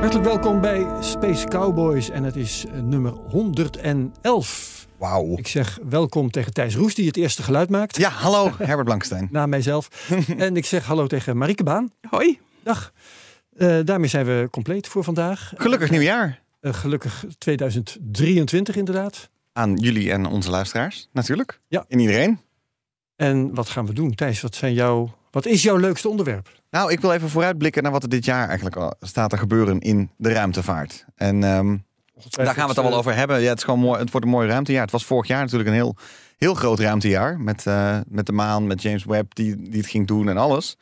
Hartelijk welkom bij Space Cowboys en het is eh, nummer 111. Wauw. Ik zeg welkom tegen Thijs Roes die het eerste geluid maakt. Ja, hallo, Herbert Blankstein. Na mijzelf. en ik zeg hallo tegen Marieke Baan. Hoi. Dag. Eh, daarmee zijn we compleet voor vandaag. Gelukkig nieuwjaar Eh, gelukkig 2023 inderdaad. aan jullie en onze luisteraars, natuurlijk. Ja. En iedereen. En wat gaan we doen? Thijs, wat, zijn jouw, wat is jouw leukste onderwerp? Nou, ik wil even vooruitblikken naar wat er dit jaar eigenlijk al staat te gebeuren in de ruimtevaart. En ehm, daar gaan we het dan wel over hebben. Ja, het, is gewoon mooi, het wordt een mooi ruimtejaar. Het was vorig jaar natuurlijk een heel, heel groot ruimtejaar. Met, eh, met de maan, met James Webb die, die het ging doen en alles.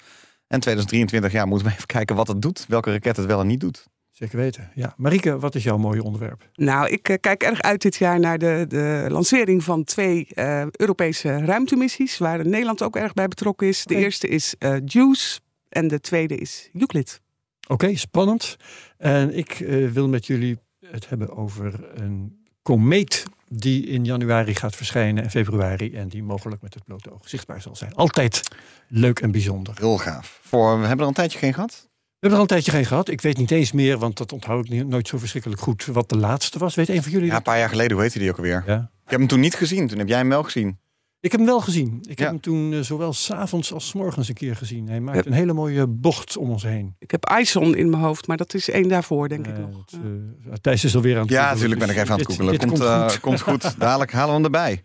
En 2023, ja, moeten we even kijken wat het doet. Welke raket het wel en niet doet. Zeker weten. Ja. Marieke, wat is jouw mooie onderwerp? Nou, ik eh, kijk erg uit dit jaar naar de, de lancering van twee eh, Europese ruimtemissies, waar Nederland ook erg bij betrokken is. De eerste is eh JUICE en de tweede is Euclid. Oké, spannend. En ik eh, wil met jullie het hebben over een komeet die in januari gaat verschijnen en februari en die mogelijk met het blote oog zichtbaar zal zijn. Altijd leuk en bijzonder. We Heel gaaf. Voor, we hebben er een tijdje geen gehad. hebben er al een tijdje geen gehad. Ik weet niet eens meer, want dat onthoud ik niet- nooit zo verschrikkelijk goed, wat de laatste was. Weet een van jullie Ja, een paar jaar geleden, hoe heette die ook alweer? Ja. Ik heb hem toen niet gezien. Toen heb jij hem wel gezien. Ik heb hem wel gezien. Ik Ja. heb hem toen eh, zowel s'avonds als 's morgens een keer gezien. Hij maakt Ja. een hele mooie bocht om ons heen. Ik heb ISON in mijn hoofd, maar dat is één daarvoor, denk ik Eh, nog. het, eh, Thijs is alweer aan het Ja, natuurlijk ben ik dus even aan het googelen. Komt, komt eh, goed. komt goed. Dadelijk halen we hem erbij.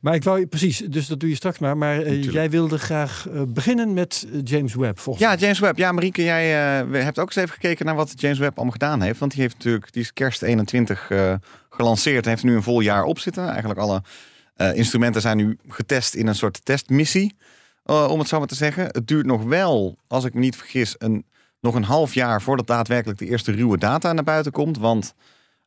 Maar ik wou precies, dus dat doe je straks maar. Maar jij wilde graag eh, beginnen met James Webb, volgens Ja, James Webb. Ja, Marieke, jij eh, hebt ook eens even gekeken naar wat James Webb allemaal gedaan heeft. Want die heeft natuurlijk, die is kerst 21 eh, gelanceerd en heeft nu een vol jaar op zitten. Eigenlijk alle eh, instrumenten zijn nu getest in een soort testmissie, eh, om het zo maar te zeggen. Het duurt nog wel, als ik me niet vergis, een, nog een half jaar voordat daadwerkelijk de eerste ruwe data naar buiten komt. Want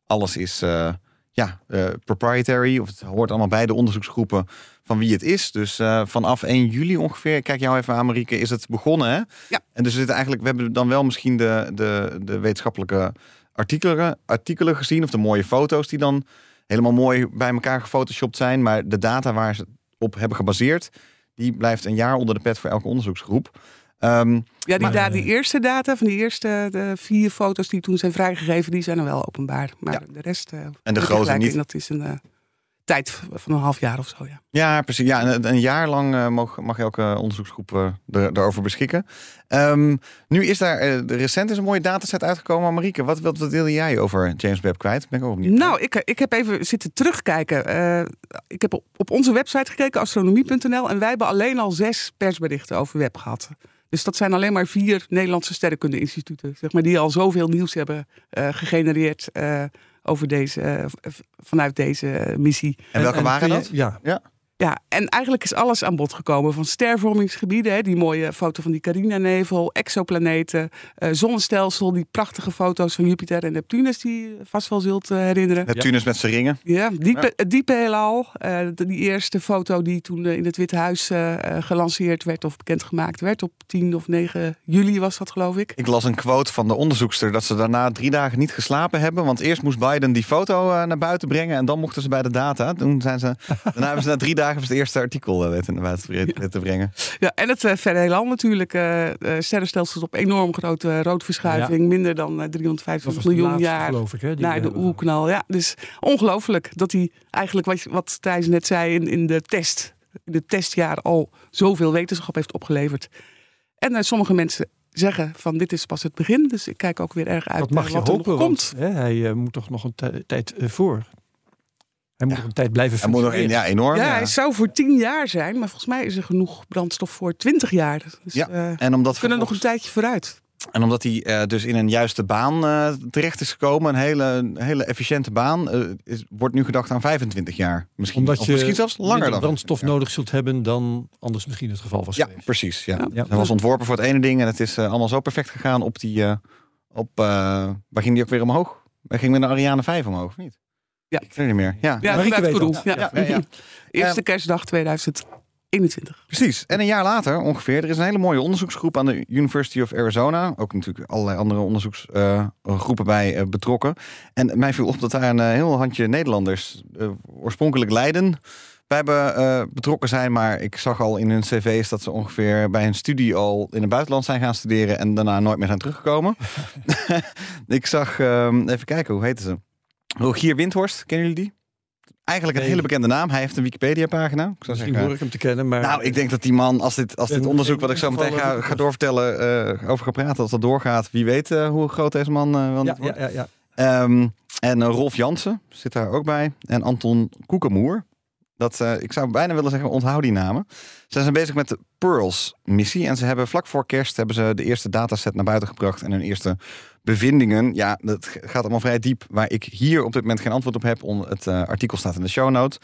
alles is eh, ja, proprietary, of het hoort allemaal bij de onderzoeksgroepen van wie het is. Dus vanaf 1 juli ongeveer, kijk jou even aan Marieke, is het begonnen hè? Ja. En dus zitten eigenlijk, we hebben dan wel misschien de, de, de wetenschappelijke artikelen, artikelen gezien, of de mooie foto's die dan helemaal mooi bij elkaar gefotoshopt zijn. Maar de data waar ze op hebben gebaseerd, die blijft een jaar onder de pet voor elke onderzoeksgroep. Ehm, Ja, die, Maar- die eerste data van die eerste de vier foto's die toen zijn vrijgegeven, die zijn er wel openbaar. Maar Ja. de rest. eh, en de grote niet. Dat is een eh, tijd van een half jaar of zo, ja. Ja, precies. Ja, een, een jaar lang eh, mag, mag elke onderzoeksgroep eh, er, erover beschikken. Ehm, nu is daar, eh, de recent is een mooie dataset uitgekomen. Marieke, wat, wat, wat wilde jij over James Webb kwijt? Ben ik ook niet. Nou, ik, ik heb even zitten terugkijken. Eh, ik heb op, op onze website gekeken, astronomie.nl. En wij hebben alleen al zes persberichten over web gehad. Dus dat zijn alleen maar vier Nederlandse sterrenkunde-instituten. Zeg maar, die al zoveel nieuws hebben eh, gegenereerd eh, over deze, eh, vanuit deze missie. en welke waren je- dat? Ja, Ja, en eigenlijk is alles aan bod gekomen. Van stervormingsgebieden, hè, die mooie foto van die Carina-nevel, exoplaneten, eh, zonnestelsel, die prachtige foto's van Jupiter en Neptunus, die je vast wel zult eh, herinneren. Neptunus met zijn ringen. Ja, diepe, het diepe heelal. Eh, de- die eerste foto die toen eh, in het Witte Huis gelanceerd werd of bekendgemaakt werd op 10 of 9 juli was dat geloof ik. Ik las een quote van de onderzoekster dat ze daarna drie dagen niet geslapen hebben. Want eerst moest Biden die foto naar buiten brengen en dan mochten ze bij de data. Toen zijn ze, daarna hebben ze na drie dagen het eerste artikel eh, weten naar te brengen. Ja, en het uh, verre heelal natuurlijk. eh eh, sterrenstelsels op enorm grote roodverschuiving. Minder dan eh, dat 350 was de miljoen laatste, jaar. geloof ik. Hè, die naar de oerknal. Ja, dus ongelooflijk dat hij eigenlijk, wat, wat Thijs net zei, in, in de test, in het testjaar al zoveel wetenschap heeft opgeleverd. En eh, sommige mensen zeggen van dit is pas het begin. Dus ik kijk ook weer erg uit Dat mag naar je wat hopen, er nog want komt. hè, hij eh, moet toch nog een tij- tijd eh, voor. Hij moet nog een tijd blijven Er moet nog een, ja, enorm. Ja, ja. hij zou voor tien jaar zijn, maar volgens mij is er genoeg brandstof voor twintig jaar. Dus Ja, eh, we En omdat kunnen nog een tijdje vooruit. En omdat hij eh, dus in een juiste baan eh, terecht is gekomen, een hele, een hele efficiënte baan, eh, is, wordt nu gedacht aan 25 jaar. Misschien, Omdat of je misschien zelfs langer dan. brandstof 25 nodig zult hebben dan anders misschien het geval was. Ja, geweest. precies. Ja. Ja. Ja. Hij was ontworpen voor het ene ding en het is allemaal zo perfect gegaan op die, eh, Op, eh, waar ging die ook weer omhoog? Waar ging met de Ariane 5 omhoog, of niet? Ja. Ik weet het niet meer. Ja, Ja, dat. Ja. ja, ja. Eerste Ehm, kerstdag 2021. Precies. En een jaar later ongeveer, er is een hele mooie onderzoeksgroep aan de University of Arizona. Ook natuurlijk allerlei andere onderzoeksgroepen bij eh, betrokken. En mij viel op dat daar een eh, heel handje Nederlanders, eh, oorspronkelijk Leiden, bij hebben, eh, betrokken zijn. Maar ik zag al in hun cv's dat ze ongeveer bij hun studie al in het buitenland zijn gaan studeren en daarna nooit meer zijn teruggekomen. ik zag, ehm, even kijken, hoe heette ze? Rogier Windhorst, kennen jullie die? Eigenlijk een Nee. hele bekende naam. Hij heeft een Wikipedia-pagina. Ik zou Misschien hoor ik hem te kennen, maar... nou, ik denk dat die man, als dit, als dit onderzoek wat ik zo meteen ga, ga doorvertellen, eh, over ga praten, als dat doorgaat, wie weet eh, hoe groot deze man eh, wel Ja, wordt. ja, ja, ja. Ehm, en Rolf Jansen zit daar ook bij. En Anton Koekemoer. Dat, ik zou bijna willen zeggen, onthoud die namen. Ze zijn bezig met de Pearls-missie. En ze hebben vlak voor kerst hebben ze de eerste dataset naar buiten gebracht. En hun eerste bevindingen. Ja, dat gaat allemaal vrij diep. Waar ik hier op dit moment geen antwoord op heb. Het eh, artikel staat in de show notes.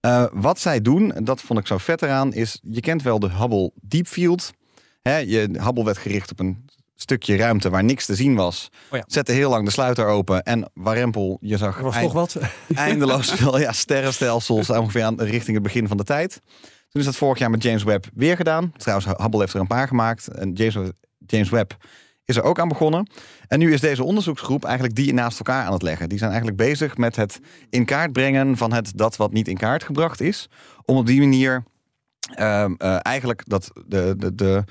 Eh, wat zij doen, en dat vond ik zo vet eraan, is... Je kent wel de Hubble Deep Field. Hè, je, Hubble werd gericht op een stukje ruimte waar niks te zien was. Oh ja. Zette heel lang de sluiter open. En warempel, je zag was eind- toch wat? eindeloos veel ja, sterrenstelsels ongeveer aan, richting het begin van de tijd. Toen is dat vorig jaar met James Webb weer gedaan. Trouwens, Hubble heeft er een paar gemaakt. En James, James Webb is er ook aan begonnen. En nu is deze onderzoeksgroep eigenlijk die naast elkaar aan het leggen. Die zijn eigenlijk bezig met het in kaart brengen van het dat wat niet in kaart gebracht is. Om op die manier ehm, eh, eigenlijk dat de, de, de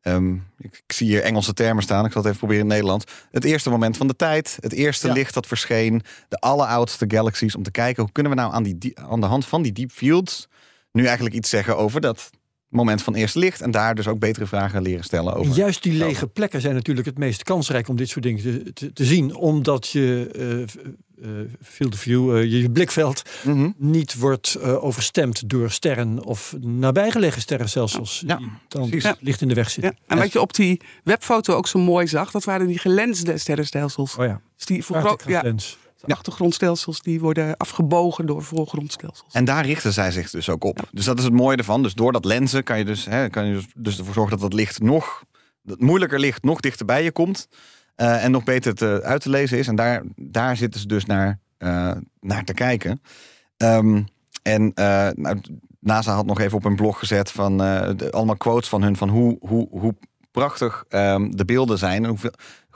ehm, ik, ik zie hier Engelse termen staan. Ik zal het even proberen in het Nederlands. Het eerste moment van de tijd. Het eerste Ja. licht dat verscheen. De alleroudste galaxies. Om te kijken hoe kunnen we nou aan, die- aan de hand van die deep fields nu eigenlijk iets zeggen over dat moment van eerste licht. En daar dus ook betere vragen leren stellen over. Juist die lege plekken zijn natuurlijk het meest kansrijk om dit soort dingen te, te, te zien. Omdat je eh, eh, field of view, eh, je blikveld Mhm. niet wordt eh, overstemd door sterren of nabijgelegen sterrenstelsels. Ja, die dan licht in de weg Ja. zitten. En wat je op die webfoto ook zo mooi zag, dat waren die gelensde sterrenstelsels. Oh ja, Dus die vergro- ja, lens. De achtergrondstelsels die worden afgebogen door voorgrondstelsels. En daar richten zij zich dus ook op. Dus dat is het mooie ervan. Dus door dat lenzen kan je dus, hè, kan je dus, ervoor zorgen dat dat licht nog, dat moeilijker licht nog dichter bij je komt. eh, en nog beter te, uit te lezen is. En daar, daar zitten ze dus naar, eh, naar te kijken. Ehm, en eh, nou, NASA had nog even op een blog gezet van de- allemaal quotes van hun van hoe, hoe, hoe prachtig ehm, de beelden zijn en hoeveel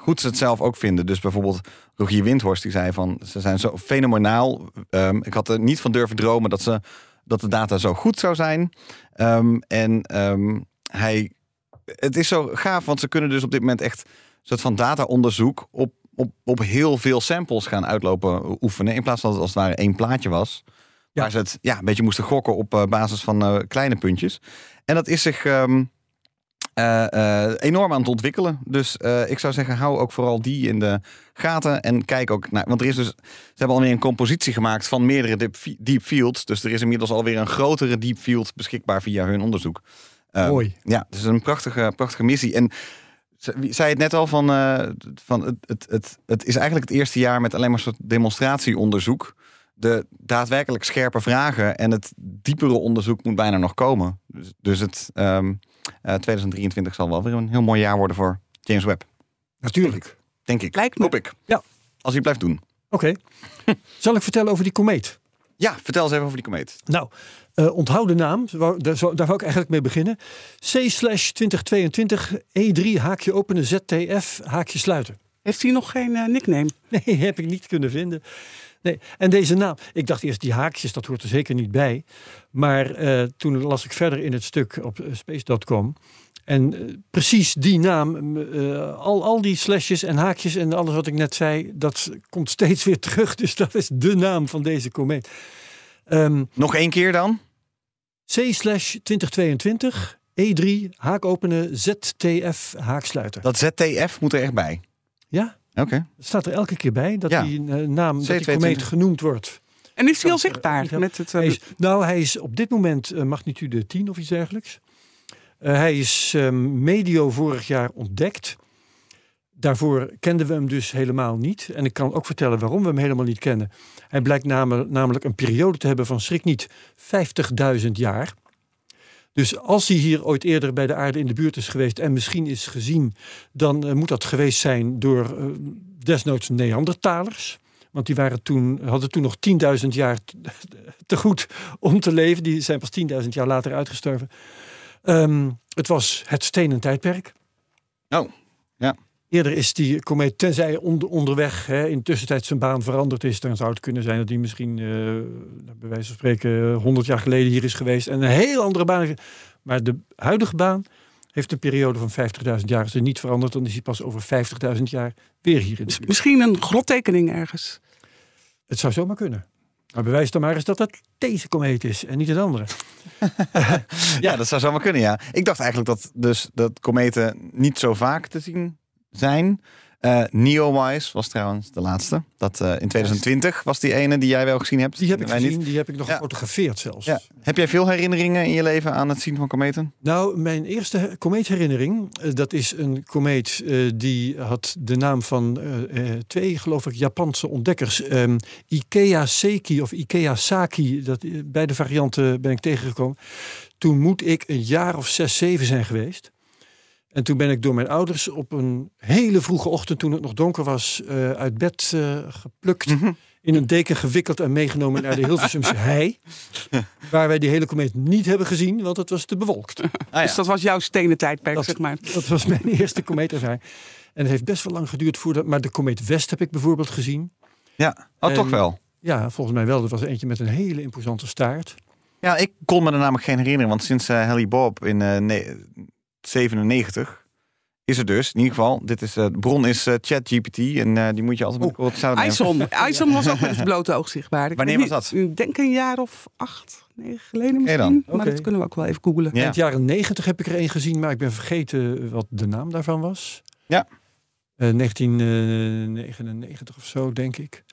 goed ze het zelf ook vinden. Dus bijvoorbeeld Rogier Windhorst die zei van ze zijn zo fenomenaal. Ehm, ik had er niet van durven dromen dat ze dat de data zo goed zou zijn. Ehm, en ehm, hij, het is zo gaaf, want ze kunnen dus op dit moment echt een soort van dataonderzoek op, op, op heel veel samples gaan uitlopen oefenen. In plaats van dat het als het ware één plaatje was. Ja. Waar ze het ja, een beetje moesten gokken op eh, basis van eh, kleine puntjes. En dat is zich eh, eh, enorm aan het ontwikkelen. Dus eh, ik zou zeggen, hou ook vooral die in de gaten. En kijk ook naar. Want er is dus. Ze hebben alweer een compositie gemaakt van meerdere deep, deep fields. Dus er is inmiddels alweer een grotere deep field beschikbaar via hun onderzoek. Mooi. Ja, het is een prachtige, prachtige missie. En zei het net al van, van het, het, het, het is eigenlijk het eerste jaar met alleen maar een soort demonstratieonderzoek. De daadwerkelijk scherpe vragen en het diepere onderzoek moet bijna nog komen. Dus, dus het ehm, eh, 2023 zal wel weer een heel mooi jaar worden voor James Webb. Natuurlijk. Denk ik. Lijkt me. Hoop ik. Ja. Als hij blijft doen. Oké. Zal ik vertellen over die komeet? Ja, vertel eens even over die komeet. Nou, eh onthoud de naam. Daar daar wou ik eigenlijk mee beginnen. C slash 2022 E3 E haakje openen ZTF haakje sluiten. Heeft hij nog geen eh, nickname? Nee, heb ik niet kunnen vinden. Nee. En deze naam, ik dacht eerst die haakjes, dat hoort er zeker niet bij. Maar eh, toen las ik verder in het stuk op eh, space.com. En eh, precies die naam, al, al die slashes en haakjes en alles wat ik net zei, dat komt steeds weer terug. Dus dat is de naam van deze komeet. Ehm, Nog één keer dan? C slash 2022 E3 haak openen ZTF haak sluiten. Dat ZTF moet er echt bij. Ja, Oké. dat staat er elke keer bij dat Ja. die eh, naam, dat die C22. komeet genoemd wordt. En is hij al eh, zichtbaar? Met het, eh, Hij is, nou, hij is op dit moment eh, magnitude 10 of iets dergelijks. Eh, hij is eh, medio vorig jaar ontdekt. Daarvoor kenden we hem dus helemaal niet. En ik kan ook vertellen waarom we hem helemaal niet kennen. Hij blijkt namelijk, namelijk een periode te hebben van schrik niet 50.000 jaar. Dus als hij hier ooit eerder bij de aarde in de buurt is geweest en misschien is gezien, dan eh, moet dat geweest zijn door eh, desnoods Neandertalers. Want die waren toen, hadden toen nog 10.000 jaar te, goed om te leven. Die zijn pas 10.000 jaar later uitgestorven. Ehm, het was het stenen tijdperk. Oh, ja. Eerder is die komeet, tenzij onder, onderweg hè, in de tussentijd zijn baan veranderd is, dan zou het kunnen zijn dat hij misschien, eh, bij wijze van spreken, 100 jaar geleden hier is geweest en een heel andere baan. Maar de huidige baan heeft een periode van 50.000 jaar. Er niet veranderd, dan is hij pas over 50.000 jaar weer hier in de buurt. Misschien een grottekening ergens. Het zou zomaar kunnen. Maar bewijs dan maar eens dat het deze komeet is en niet het andere. Ja, dat zou zomaar kunnen, ja. Ik dacht eigenlijk dat, dus, dat kometen niet zo vaak te zien zijn. Eh Neowise was trouwens de laatste. Dat, eh, in 2020 was die ene die jij wel gezien hebt. Die heb ik gezien, niet. die heb ik nog Ja. gefotografeerd zelfs. Ja. Heb jij veel herinneringen in je leven aan het zien van kometen? Nou, mijn eerste he- komeetherinnering, eh, dat is een komeet die had de naam van twee, geloof ik, Japanse ontdekkers. Ehm, Ikea Seki of Ikea Saki, dat, beide varianten ben ik tegengekomen. Toen moet ik een jaar of zes, zeven zijn geweest. En toen ben ik door mijn ouders op een hele vroege ochtend, toen het nog donker was, eh, uit bed eh, geplukt. Mhm. In een deken gewikkeld en meegenomen naar de Hilversumse hei. Waar wij die hele komeet niet hebben gezien, want het was te bewolkt. Ah, dus dat was jouw stenen tijdperk, dat, zeg maar. Dat was mijn eerste komeetervaring. En het heeft best wel lang geduurd voordat... Maar de komeet West heb ik bijvoorbeeld gezien. Ja, oh, toch wel? Ja, volgens mij wel. Dat was eentje met een hele imposante staart. Ja, ik kon me er namelijk geen herinneren. Want sinds eh, uh, Helly Bob in 97 is er dus. In ieder geval, dit is, eh, de bron is Chat ChatGPT en eh, die moet je altijd met samen Ison, Ison was ook met het blote oog zichtbaar. Wanneer was dat? Ik denk een jaar of acht, negen geleden misschien. Maar dat kunnen we ook wel even googelen. Ja. In het jaren negentig heb ik er één gezien, maar ik ben vergeten wat de naam daarvan was. Ja. 1999 of zo, denk ik.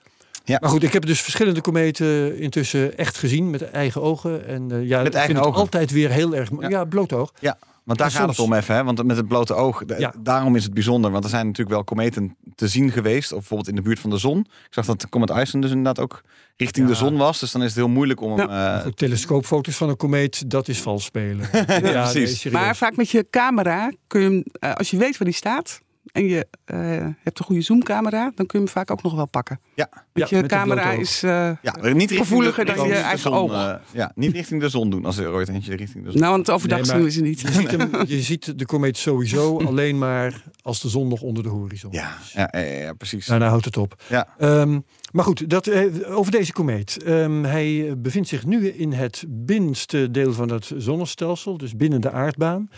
Ja. Maar goed, ik heb dus verschillende kometen intussen echt gezien met eigen ogen. En ja, met eigen ogen. altijd weer heel erg. Ja, blote oog. Ja. Want daar gaat het om even, hè? want met het blote oog, Ja. daarom is het bijzonder. Want er zijn natuurlijk wel kometen te zien geweest, of bijvoorbeeld in de buurt van de zon. Ik zag dat de Comet Ison dus inderdaad ook richting Ja. de zon was. Dus dan is het heel moeilijk om hem... eh, Goed, telescoopfoto's van een komeet, dat is vals spelen. ja, precies. nee. Maar vaak met je camera kun je hem, eh, als je weet waar die staat en je eh, hebt een goede zoomcamera, dan kun je hem vaak ook nog wel pakken. ja, Want Ja, je met een camera is. eh, ja, niet Gevoeliger de, dan je eigen zon, oog. eh, ja, niet richting de zon doen als er ooit eentje richting de zon. nou, want overdag Nee, zien we ze niet. Je ziet, hem, je ziet de komeet sowieso alleen maar als de zon nog onder de horizon Ja, is. ja, ja, ja, precies. Daarna houdt het op. Ja. Ehm, maar goed, dat, over deze komeet. Ehm, hij bevindt zich nu in het binnenste deel van het zonnestelsel, dus binnen de aardbaan.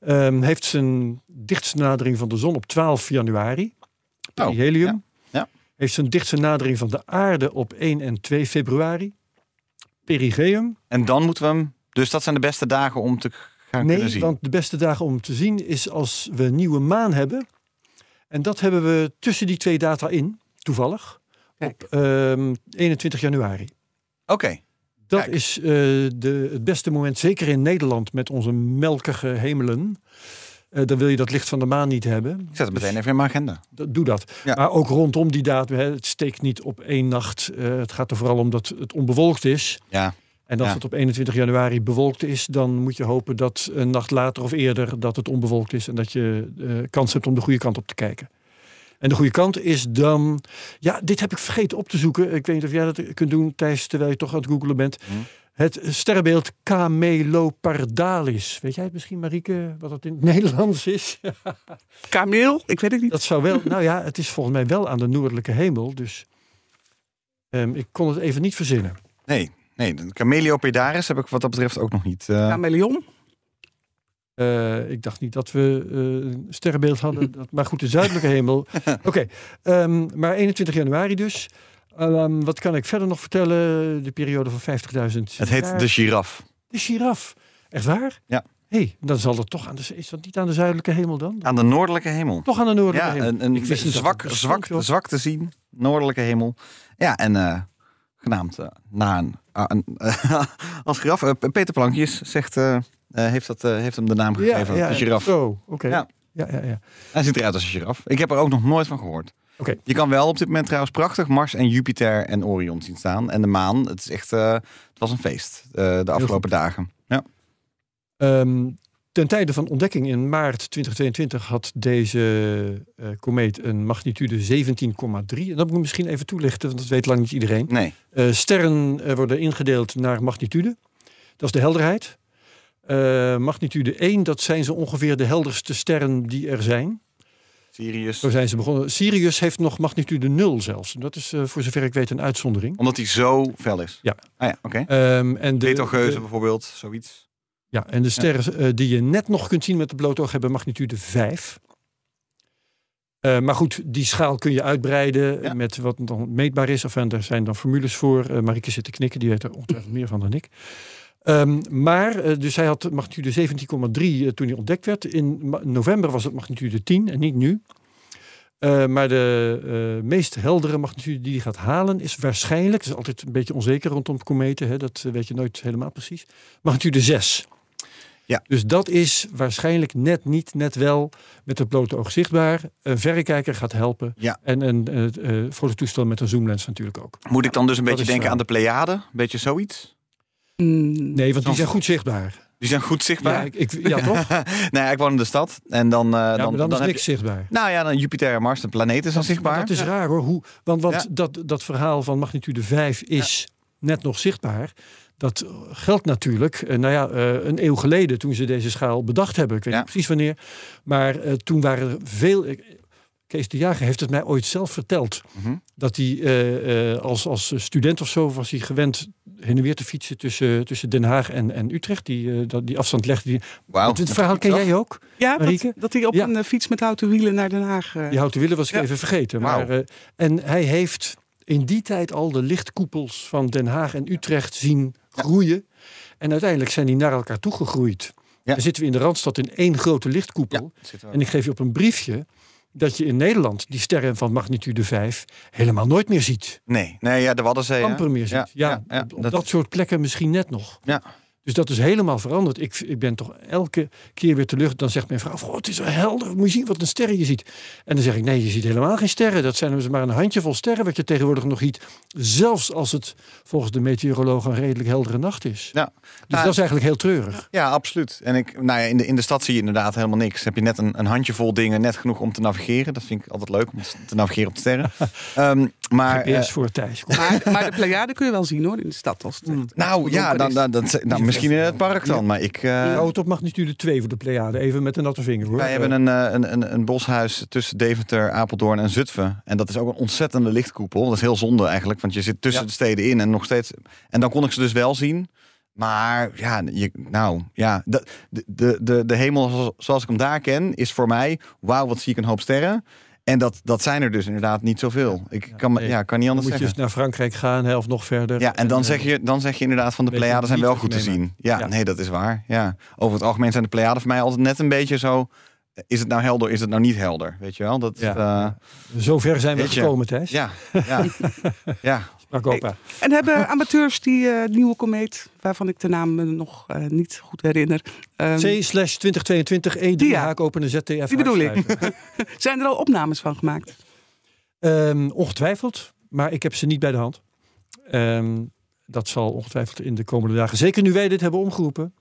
Ehm, heeft zijn dichtste nadering van de zon op 12 januari. Oh, Perihelium. ja, ja. Heeft zijn dichtste nadering van de aarde op 1 en 2 februari. Perigeum. En dan moeten we hem... Dus dat zijn de beste dagen om te gaan kunnen Nee, zien. want de beste dagen om te zien is als we een nieuwe maan hebben. En dat hebben we tussen die twee data in, toevallig, Kijk. op ehm, 21 januari. Oké, Dat Kijk. is eh, de, het beste moment, zeker in Nederland met onze melkige hemelen. Eh, dan wil je dat licht van de maan niet hebben. ik zet het meteen even in mijn agenda. Dat, doe dat. Ja. Maar ook rondom die datum, hè, het steekt niet op één nacht. Eh, het gaat er vooral om dat het onbewolkt is. Ja, En als Ja. het op 21 januari bewolkt is, dan moet je hopen dat een nacht later of eerder dat het onbewolkt is en dat je eh, kans hebt om de goede kant op te kijken. En de goede kant is dan, ja, dit heb ik vergeten op te zoeken. Ik weet niet of jij dat kunt doen, Thijs, terwijl je toch aan het googelen bent. Hm. Het sterrenbeeld Camelopardalis. Weet jij het misschien, Marieke, wat het in het Nederlands is? Kameel, ik weet het niet. Dat zou wel, nou ja, het is volgens mij wel aan de noordelijke hemel, dus ehm, ik kon het even niet verzinnen. nee. Nee, de Cameliopedaris heb ik wat dat betreft ook nog niet. eh, Kameleon. Eh, ik dacht niet dat we eh, een sterrenbeeld hadden. Dat, maar goed, de zuidelijke hemel. Oké, ehm, maar 21 januari dus. Ehm, wat kan ik verder nog vertellen? De periode van 50.000 het heet jaar. de giraf. De giraf. Echt waar? Ja. Hé, hey, dan zal het toch aan de... Is dat niet aan de zuidelijke hemel dan? Aan de noordelijke hemel. Toch aan de noordelijke Ja, hemel. een, een Ik wist dat zwak, zwak, te zien. Noordelijke hemel. Ja, en eh, genaamd na een, ah, een als giraf. Peter Plankjes zegt, heeft, dat, eh, heeft hem de naam gegeven. de giraf. Zo, oké. Ja. Ja. Ja, ja, Hij ziet eruit als een giraf. Ik heb er ook nog nooit van gehoord. Oké. Je kan wel op dit moment trouwens prachtig Mars en Jupiter en Orion zien staan. En de maan. Het is echt, eh, het was een feest eh, de afgelopen dagen. Ja. Ehm, ten tijde van ontdekking in maart 2022 had deze eh, komeet een magnitude 17,3. En dat moet ik misschien even toelichten, want dat weet lang niet iedereen. Nee. Eh, sterren eh, worden ingedeeld naar magnitude. Dat is de helderheid. Eh, magnitude 1, dat zijn zo ongeveer de helderste sterren die er zijn. Sirius. Zo zijn ze begonnen. Sirius heeft nog magnitude 0 zelfs. Dat is eh, voor zover ik weet een uitzondering. Omdat hij zo fel is. Ja. Ah ja, oké. Ehm, en de, de- bijvoorbeeld, zoiets. ja, en de sterren eh, die je net nog kunt zien met de blote oog hebben magnitude 5. Eh, maar goed, die schaal kun je uitbreiden Ja. met wat dan meetbaar is. Of en daar zijn dan formules voor. Eh Marieke zit te knikken, die weet er ongetwijfeld meer van dan ik. Ehm, maar, eh, dus hij had magnitude 17,3 eh, toen hij ontdekt werd. In november was het magnitude 10 en niet nu. Eh, maar de meest heldere magnitude die hij gaat halen is waarschijnlijk, het is altijd een beetje onzeker rondom kometen, hè, dat weet je nooit helemaal precies, magnitude 6. Ja. Dus dat is waarschijnlijk net niet, net wel met het blote oog zichtbaar. Een verrekijker gaat helpen. Ja. En een eh, fototoestel met een zoomlens natuurlijk ook. Moet ik dan dus een Dat beetje denken aan de Pleiade? Een beetje zoiets? Mm, Nee, want die zijn goed zichtbaar. Die zijn goed Ja, zichtbaar. ik, ik- ja toch? Ja, nee, ik woon in de stad. En dan, eh, maar dan, dan, is heb niks je- zichtbaar. Nou ja, dan Jupiter en Mars, de planeten zijn zichtbaar. Dat is raar hoor. Hoe, want want Ja. dat, dat verhaal van magnitude 5 is net nog zichtbaar. Dat geldt natuurlijk, eh, nou ja, eh, een eeuw geleden toen ze deze schaal bedacht hebben. Ik weet Ja. niet precies wanneer. Maar eh, toen waren er veel... Kees de Jager heeft het mij ooit zelf verteld. Mhm. Dat hij eh, eh, als, als student of zo was hij gewend heen en weer te fietsen tussen, tussen Den Haag en, en Utrecht. Die, eh, dat, die afstand legde hij. Wauw. Dit verhaal ken jij ook? ja, Marieke? dat, dat hij op Ja. een fiets met houten wielen naar Den Haag... eh, Die houten willen was ik Ja. even vergeten. Maar, eh, en hij heeft in die tijd al de lichtkoepels van Den Haag en Utrecht zien groeien. En uiteindelijk zijn die naar elkaar toegegroeid. Ja. Dan zitten we in de Randstad in één grote lichtkoepel. En ik geef je op een briefje dat je in Nederland die sterren van magnitude 5 helemaal nooit meer ziet. Nee, nee, ja, de Waddenzee. Amper meer ziet. Ja, Ja, ja, ja, op, op dat- dat, soort plekken misschien net nog. Ja. Dus dat is helemaal veranderd. Ik, ik ben toch elke keer weer teleur. Dan zegt mijn vrouw: "Goh, Het is zo helder. Moet je zien wat een sterren je ziet. En dan zeg ik: Nee, je ziet helemaal geen sterren. Dat zijn dus maar een handjevol sterren. wat je tegenwoordig nog ziet. Zelfs als het volgens de meteoroloog een redelijk heldere nacht is. Ja. Dus Nou, dat is eigenlijk heel treurig. Ja, absoluut. En ik, nou ja, in, de, in de stad zie je inderdaad helemaal niks. Heb je net een, een handjevol dingen, net genoeg om te navigeren. Dat vind ik altijd leuk om te navigeren op de sterren. Ehm, maar GPS eh, voor Thijs. Maar, maar de Pleiade kun je wel zien hoor, in de stad. Als het echt nou ja, dan, dan, dat, nou, misschien in het park dan. Maar ik, eh, Je houdt op magnitude 2 voor de Pleiade. Even met een natte vinger hoor. wij hebben een, eh, een, een, een boshuis tussen Deventer, Apeldoorn en Zutphen. En dat is ook een ontzettende lichtkoepel. Dat is heel zonde eigenlijk, want je zit tussen Ja. de steden in en nog steeds. En dan kon ik ze dus wel zien. Maar ja, je, nou ja, de, de, de, de, hemel zoals ik hem daar ken, is voor mij, wauw, wat zie ik een hoop sterren. En dat, dat zijn er dus inderdaad niet zoveel. Ik kan, nee. ja, kan niet anders moet je zeggen. eens naar Frankrijk gaan hè, of nog verder. Ja, en dan eh, zeg, je, dan zeg je inderdaad van de weet je Pleiaden zijn wel je goed te zien. Ja, Ja. nee, dat is waar. Ja. Over het algemeen zijn de Pleiaden voor mij altijd net een beetje zo. Is het nou helder, is het nou niet helder? Weet je wel? Dat, Ja. ja. Zover zijn we je. gekomen, Thijs. ja, ja, ja. En hebben amateurs die eh, nieuwe komeet, waarvan ik de naam me nog eh, niet goed herinner. ehm, C slash 2022 E3 Die ja. haak open een ZTF. Die bedoel ik. zijn er al opnames van gemaakt? Ehm, ongetwijfeld, maar ik heb ze niet bij de hand. Ehm, dat zal ongetwijfeld in de komende dagen, zeker nu wij dit hebben omgeroepen,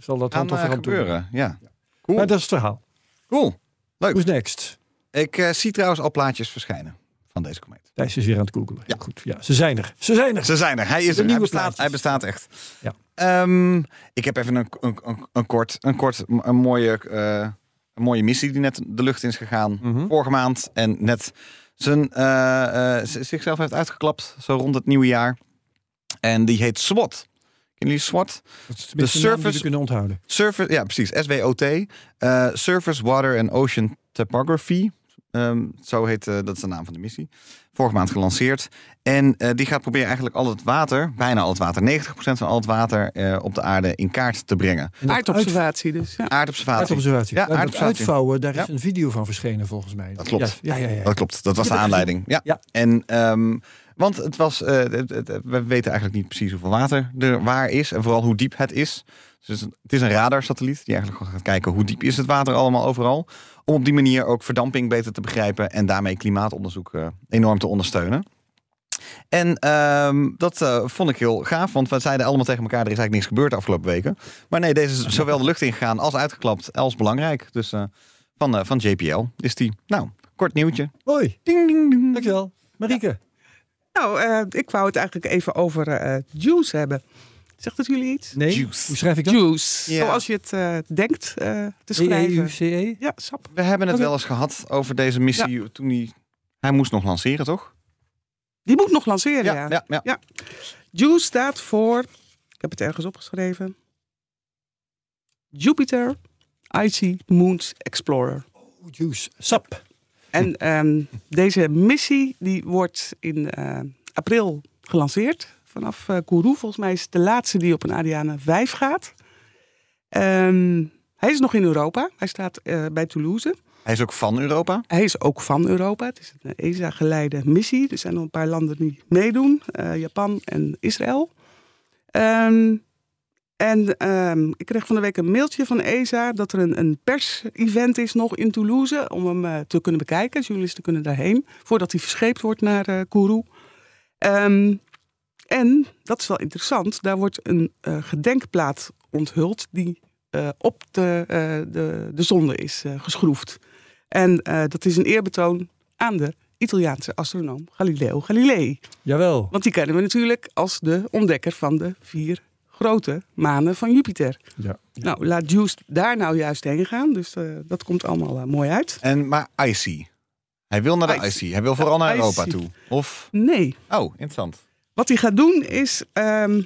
zal dat hand over eh, hand doen. gebeuren. Ja. Cool. Maar dat is het verhaal. cool. Leuk. Who's next? Ik eh, zie trouwens al plaatjes verschijnen van deze komeet. Thijs is weer aan het googelen. Ja. Goed. Ja, ze zijn er. Ze zijn er. Ze zijn er. Hij is De er. Hij nieuwe bestaat, hij bestaat echt. Ja. Ehm, ik heb even een, een, een, een kort, een, kort een, mooie, eh, een mooie missie die net de lucht in is gegaan. Mhm. Vorige maand. En net zijn, eh, eh, zichzelf heeft uitgeklapt. Zo rond het nieuwe jaar. En die heet SWOT. Kennen jullie SWOT? De we kunnen onthouden. Surface, ja, precies. SWOT. Surface, Water and Ocean Topography. Ehm, zo heet, eh, dat is de naam van de missie. Vorige maand gelanceerd. En eh, die gaat proberen eigenlijk al het water, bijna al het water, 90% van al het water eh, op de aarde in kaart te brengen. Aardobservatie dus. Ja. Aardobservatie. Aardobservatie. Ja, dat aardobservatie. uitvouwen, daar is Ja. een video van verschenen volgens mij. Dat klopt. Ja, ja, ja. ja. Dat klopt, dat was de aanleiding. Ja. Ja. En, ehm, want het was, eh, het- het- we weten eigenlijk niet precies hoeveel water er waar is en vooral hoe diep het is. Dus het is een radarsatelliet die eigenlijk gewoon gaat kijken hoe diep is het water allemaal overal. Om op die manier ook verdamping beter te begrijpen en daarmee klimaatonderzoek eh, enorm te ondersteunen. En ehm, dat eh, vond ik heel gaaf, want we zeiden allemaal tegen elkaar... er is eigenlijk niks gebeurd de afgelopen weken. Maar nee, deze is zowel de lucht ingegaan als uitgeklapt als belangrijk. Dus eh, van, eh, van JPL is die. Nou, kort nieuwtje. Mooi, Ding, ding, ding. dankjewel. Marieke. Nou, eh, ik wou het eigenlijk even over eh, juice hebben. Zegt het jullie iets? Nee, Juice. hoe schrijf ik dat? Juice. Ja. Zoals je het eh, denkt eh, te E schrijven. E-U-C-E? Ja, sap. We hebben het wel eens gehad over deze missie toen hij... Hij moest nog lanceren, toch? Die moet nog lanceren, ja. ja, ja. Ja. Juice staat voor, ik heb het ergens opgeschreven, Jupiter Icy Moons Explorer. Oh, Juice, sap. En ehm, deze missie die wordt in eh, april gelanceerd vanaf eh Kourou. Volgens mij is het de laatste die op een Ariane 5 gaat. Ehm, hij is nog in Europa. Hij staat eh, bij Toulouse. Hij is ook van Europa. Hij is ook van Europa. Het is een ESA-geleide missie. Er zijn nog een paar landen die meedoen. eh, Japan en Israël. Ehm, en ehm, ik kreeg van de week een mailtje van ESA dat er een, een pers-event is nog in Toulouse om hem te kunnen bekijken. Journalisten kunnen daarheen voordat hij verscheept wordt naar eh Kourou. Ehm, en dat is wel interessant. Daar wordt een eh, gedenkplaat onthuld die eh, op de, eh, de, de zonde is geschroefd. En eh, dat is een eerbetoon aan de Italiaanse astronoom Galileo Galilei. Jawel. Want die kennen we natuurlijk als de ontdekker van de vier grote manen van Jupiter. Ja. Nou, laat Juice daar nou juist heen gaan. Dus eh, dat komt allemaal mooi uit. En, maar Icy. Hij wil naar de Icy. Icy. Hij wil vooral naar. Europa toe. Of... Nee, Oh, interessant. Wat hij gaat doen is... ehm,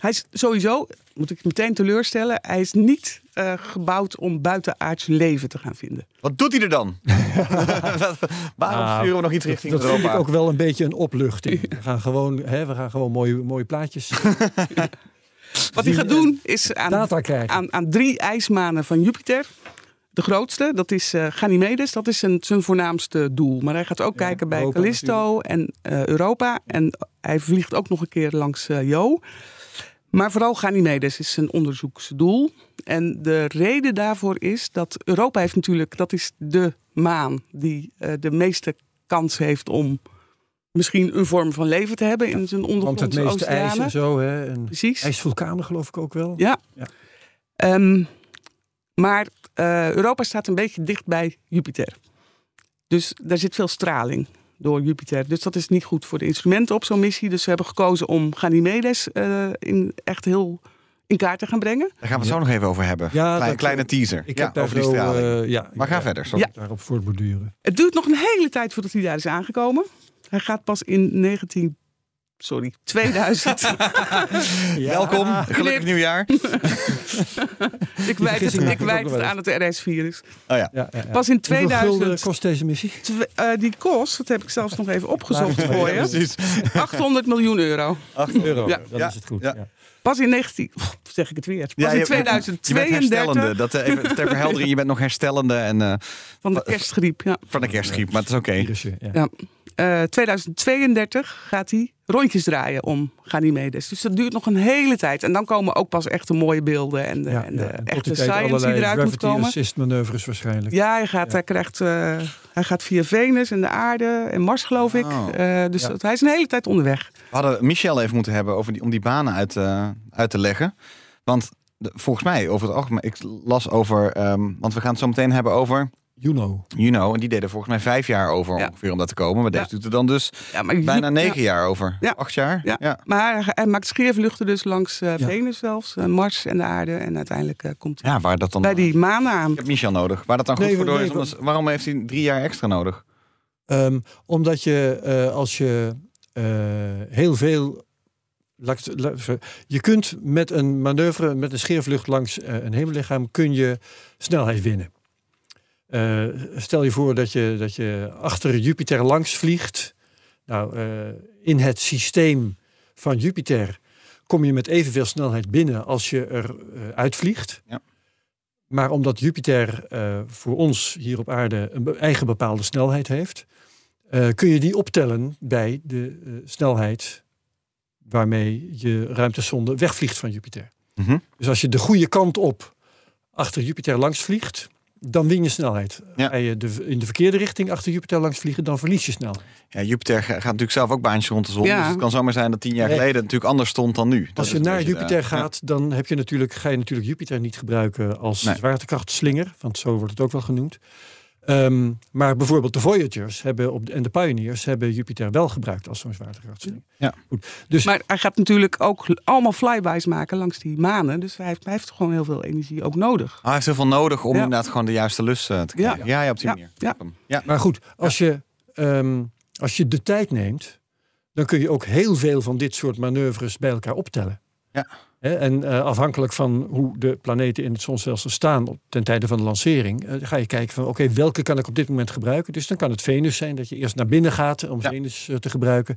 hij is sowieso, moet ik meteen teleurstellen... hij is niet eh, gebouwd om buitenaards leven te gaan vinden. Wat doet hij er dan? Waarom Ah, sturen we nog iets richting Dat vind Europa? ik ook wel een beetje een opluchting. We gaan gewoon, hè, we gaan gewoon mooie, mooie plaatjes Wat hij gaat doen is aan, data krijgen. aan, aan drie ijsmanen van Jupiter. De grootste, dat is eh, Ganymedes. Dat is zijn, zijn voornaamste doel. Maar hij gaat ook Ja, kijken bij Europa Callisto en eh, Europa. En hij vliegt ook nog een keer langs eh Jo. Maar vooral Ganymedes is zijn onderzoeksdoel. En de reden daarvoor is dat Europa heeft natuurlijk... dat is de maan die de meeste kans heeft om... misschien een vorm van leven te hebben in zijn Want ondergrondse het meeste ijs oceanen. en zo. Hè, en Precies. ijsvulkanen geloof ik ook wel. Ja. Ja. Ehm, maar eh, Europa staat een beetje dicht bij Jupiter. Dus daar zit veel straling door Jupiter. Dus dat is niet goed voor de instrumenten op zo'n missie. Dus ze hebben gekozen om Ganymedes eh, in echt heel in kaart te gaan brengen. Daar gaan we het zo nog even over hebben. Ja, Klein, kleine teaser. Ik ja, heb daar over die straling. eh, ja, maar ga ja, verder. Sorry. Daarop voortborduren. Het duurt nog een hele tijd voordat hij daar is aangekomen. Hij gaat pas in 19... Sorry, 2000. Welkom. Gelukkig nieuwjaar. ik wijd het, ik wijd het aan het RS-virus. Oh ja. Ja, ja, ja. Pas in Hoeveel gulden 2000... kost deze missie? Twe- eh, die kost, dat heb ik zelfs nog even opgezocht voor je. Precies. 800 miljoen euro. 8 Euro. Ja. Dan Ja, is het goed. ja. Ja. Pas in 19... Pff, zeg ik het weer. Pas Ja, in je- Je bent 2032 herstellende. Dat, eh, even ter verheldering, je bent nog herstellende en, eh, van de kerstgriep. Ja. van de kerstgriep, maar het is oké. Ja. Ja. Eh, 2032 gaat hij rondjes draaien om Ganymedes. Dus dat duurt nog een hele tijd. En dan komen ook pas echt de mooie beelden en de, Ja, en de ja. En tot echte science die eruit moet komen. assist manoeuvres waarschijnlijk. Ja, hij gaat, Hij, krijgt, eh, hij gaat via Venus en de aarde en Mars, geloof ik. Oh. Eh, dus Ja. dat- hij is een hele tijd onderweg. We hadden Michel even moeten hebben over die, om die banen uit, eh, uit te leggen. Want de- volgens mij, over het algemeen, ik las over, ehm, want we gaan het zo meteen hebben over Juno. Juno. En die deden volgens mij vijf jaar over Ja. ongeveer om dat te komen. Maar deze Ja. doet er dan dus Ja, maar bijna ja. negen jaar over. Ja. Acht jaar? Ja. Maar hij, hij maakt scheervluchten dus langs eh, Venus zelfs, eh, Mars en de aarde. En uiteindelijk eh, komt hij Ja, waar dat dan... bij die maan aan. Ik heb Michel nodig. Waar dat dan goed Nee, voor door nee, is. omdat- waarom heeft hij drie jaar extra nodig? Ehm, omdat je eh, als je eh, heel veel. Je kunt met een manoeuvre, met een scheervlucht langs een hemellichaam, kun je snelheid winnen. Eh, stel je voor dat je, dat je achter Jupiter langs vliegt. Nou, eh, in het systeem van Jupiter kom je met evenveel snelheid binnen als je er eh, uitvliegt. Ja. Maar omdat Jupiter voor ons hier op aarde een eigen bepaalde snelheid heeft, kun je die optellen bij de snelheid waarmee je ruimtesonde wegvliegt van Jupiter. Mhm. Dus als je de goede kant op achter Jupiter langs vliegt, dan win je snelheid. Ja. Ga je de, in de verkeerde richting achter Jupiter langs vliegen, dan verlies je snel. Ja, Jupiter ga- gaat natuurlijk zelf ook baantjes rond de zon. Ja. Dus het kan zomaar zijn dat tien jaar geleden het natuurlijk anders stond dan nu. Dat Als je naar Jupiter gaat, dan heb je natuurlijk, ga je natuurlijk Jupiter niet gebruiken als Nee. zwaartekrachtslinger, want zo wordt het ook wel genoemd. Ehm, maar bijvoorbeeld de Voyagers hebben op, en de Pioneers hebben Jupiter wel gebruikt als zo'n zwaartekrachtslinger. Ja. Goed. Dus Maar hij gaat natuurlijk ook allemaal flybys maken langs die manen. Dus hij heeft, hij heeft gewoon heel veel energie ook nodig. Ah, hij heeft heel veel nodig om Ja. inderdaad gewoon de juiste lus eh, te Ja. krijgen. Ja, ja, op die Ja. manier. Ja. Ja. Maar goed, als je, ehm, als je de tijd neemt, dan kun je ook heel veel van dit soort manoeuvres bij elkaar optellen. Ja. En eh, afhankelijk van hoe de planeten in het zonnestelsel staan op, ten tijde van de lancering, eh, ga je kijken van oké, welke kan ik op dit moment gebruiken? Dus dan kan het Venus zijn dat je eerst naar binnen gaat om Ja. Venus eh, te gebruiken.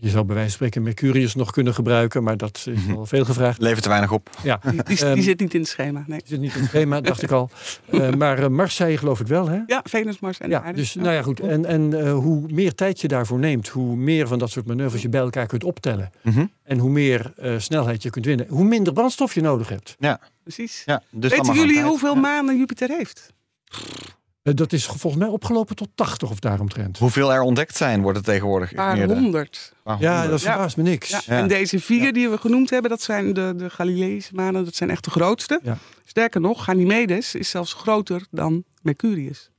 Je zou bij wijze van spreken Mercurius nog kunnen gebruiken, maar dat is Mhm. wel veel gevraagd. Levert te weinig op. Ja, Die, die, Ehm, die zit niet in het schema. Nee. zit niet in het schema, dacht ik al. Eh, maar eh, Mars zei je geloof ik wel, hè? Ja, Venus, Mars en Ja, Aarde. dus nou ja, goed. En, en eh, hoe meer tijd je daarvoor neemt, hoe meer van dat soort manoeuvres je bij elkaar kunt optellen. Mhm. En hoe meer eh, snelheid je kunt winnen, hoe minder brandstof je nodig hebt. Precies. Ja, dus Weten jullie hoeveel manen Jupiter heeft? Dat is volgens mij opgelopen tot 80 of daaromtrent. Hoeveel er ontdekt zijn, wordt het tegenwoordig. Een paar honderd. Ja, dat Ja. verbaast me niks. Ja. Ja. En deze vier die we genoemd hebben, dat zijn de, de Galileïsche manen. Dat zijn echt de grootste. Ja. Sterker nog, Ganymedes is zelfs groter dan Mercurius.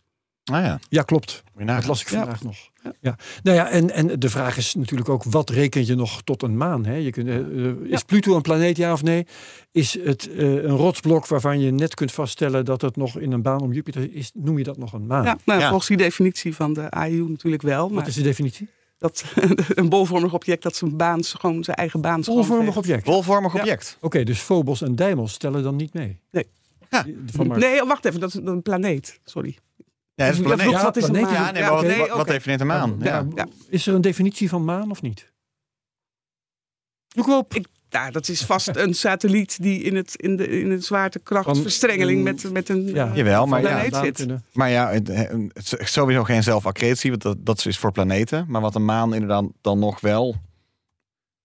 Ah ja, Ja, klopt. Dat las ik Ja. vandaag nog. Ja. Nou ja, en, en de vraag is natuurlijk ook, wat reken je nog tot een maan? Hè? Je kunt, eh, eh, is Ja. Pluto een planeet, ja of nee? Is het eh, een rotsblok waarvan je net kunt vaststellen dat het nog in een baan om Jupiter is? Noem je dat nog een maan? Ja, nou, Ja. volgens die definitie van de AIU natuurlijk wel. Wat Maar is de definitie? dat een bolvormig object dat zijn baan, gewoon zijn eigen baan Bolvormig schoonveegt. object. Bolvormig Ja. object. Oké, dus Phobos en Deimos stellen dan niet mee? Nee. Ja. Nee, wacht even, dat is een planeet. Sorry. Ja, is een planeet. Ja, wat is een maan? Ja, nee, maar wat, definieert een maan? Ja. Ja, Ja. Is er een definitie van maan of niet? Zoek op. Ik- Ja, dat is vast een satelliet die in, het, in, de, in de zwaartekrachtverstrengeling Van- met, met een Ja. Jawel, maar ja, planeet Maan zit. Maar ja, het, het is sowieso geen zelfaccretie, want dat, dat is voor planeten. Maar wat een maan inderdaad dan nog wel...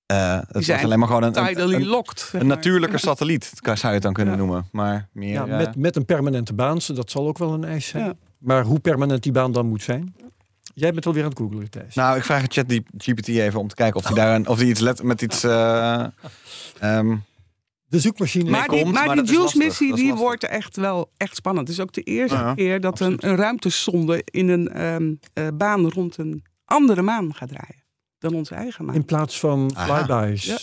eh het is alleen maar gewoon een, een, een, locked. zeg een maar. natuurlijke satelliet, zou je het dan kunnen Ja. noemen. Maar meer... Ja, met, met een permanente baan, dat zal ook wel een eis zijn. Maar hoe permanent die baan dan moet zijn? Jij bent alweer aan het googlen, Thijs. Nou, ik vraag het chat GPT even om te kijken of hij daar een, of hij iets let met iets. eh, ehm, de zoekmachine. Maar die, komt, maar maar die is die wordt echt wel echt spannend. Het is ook de eerste Ja, keer dat een, absoluut. een ruimtesonde in een ehm, eh, baan rond een andere maan gaat draaien. Dan onze eigen maan. in plaats van flyby's. Ja.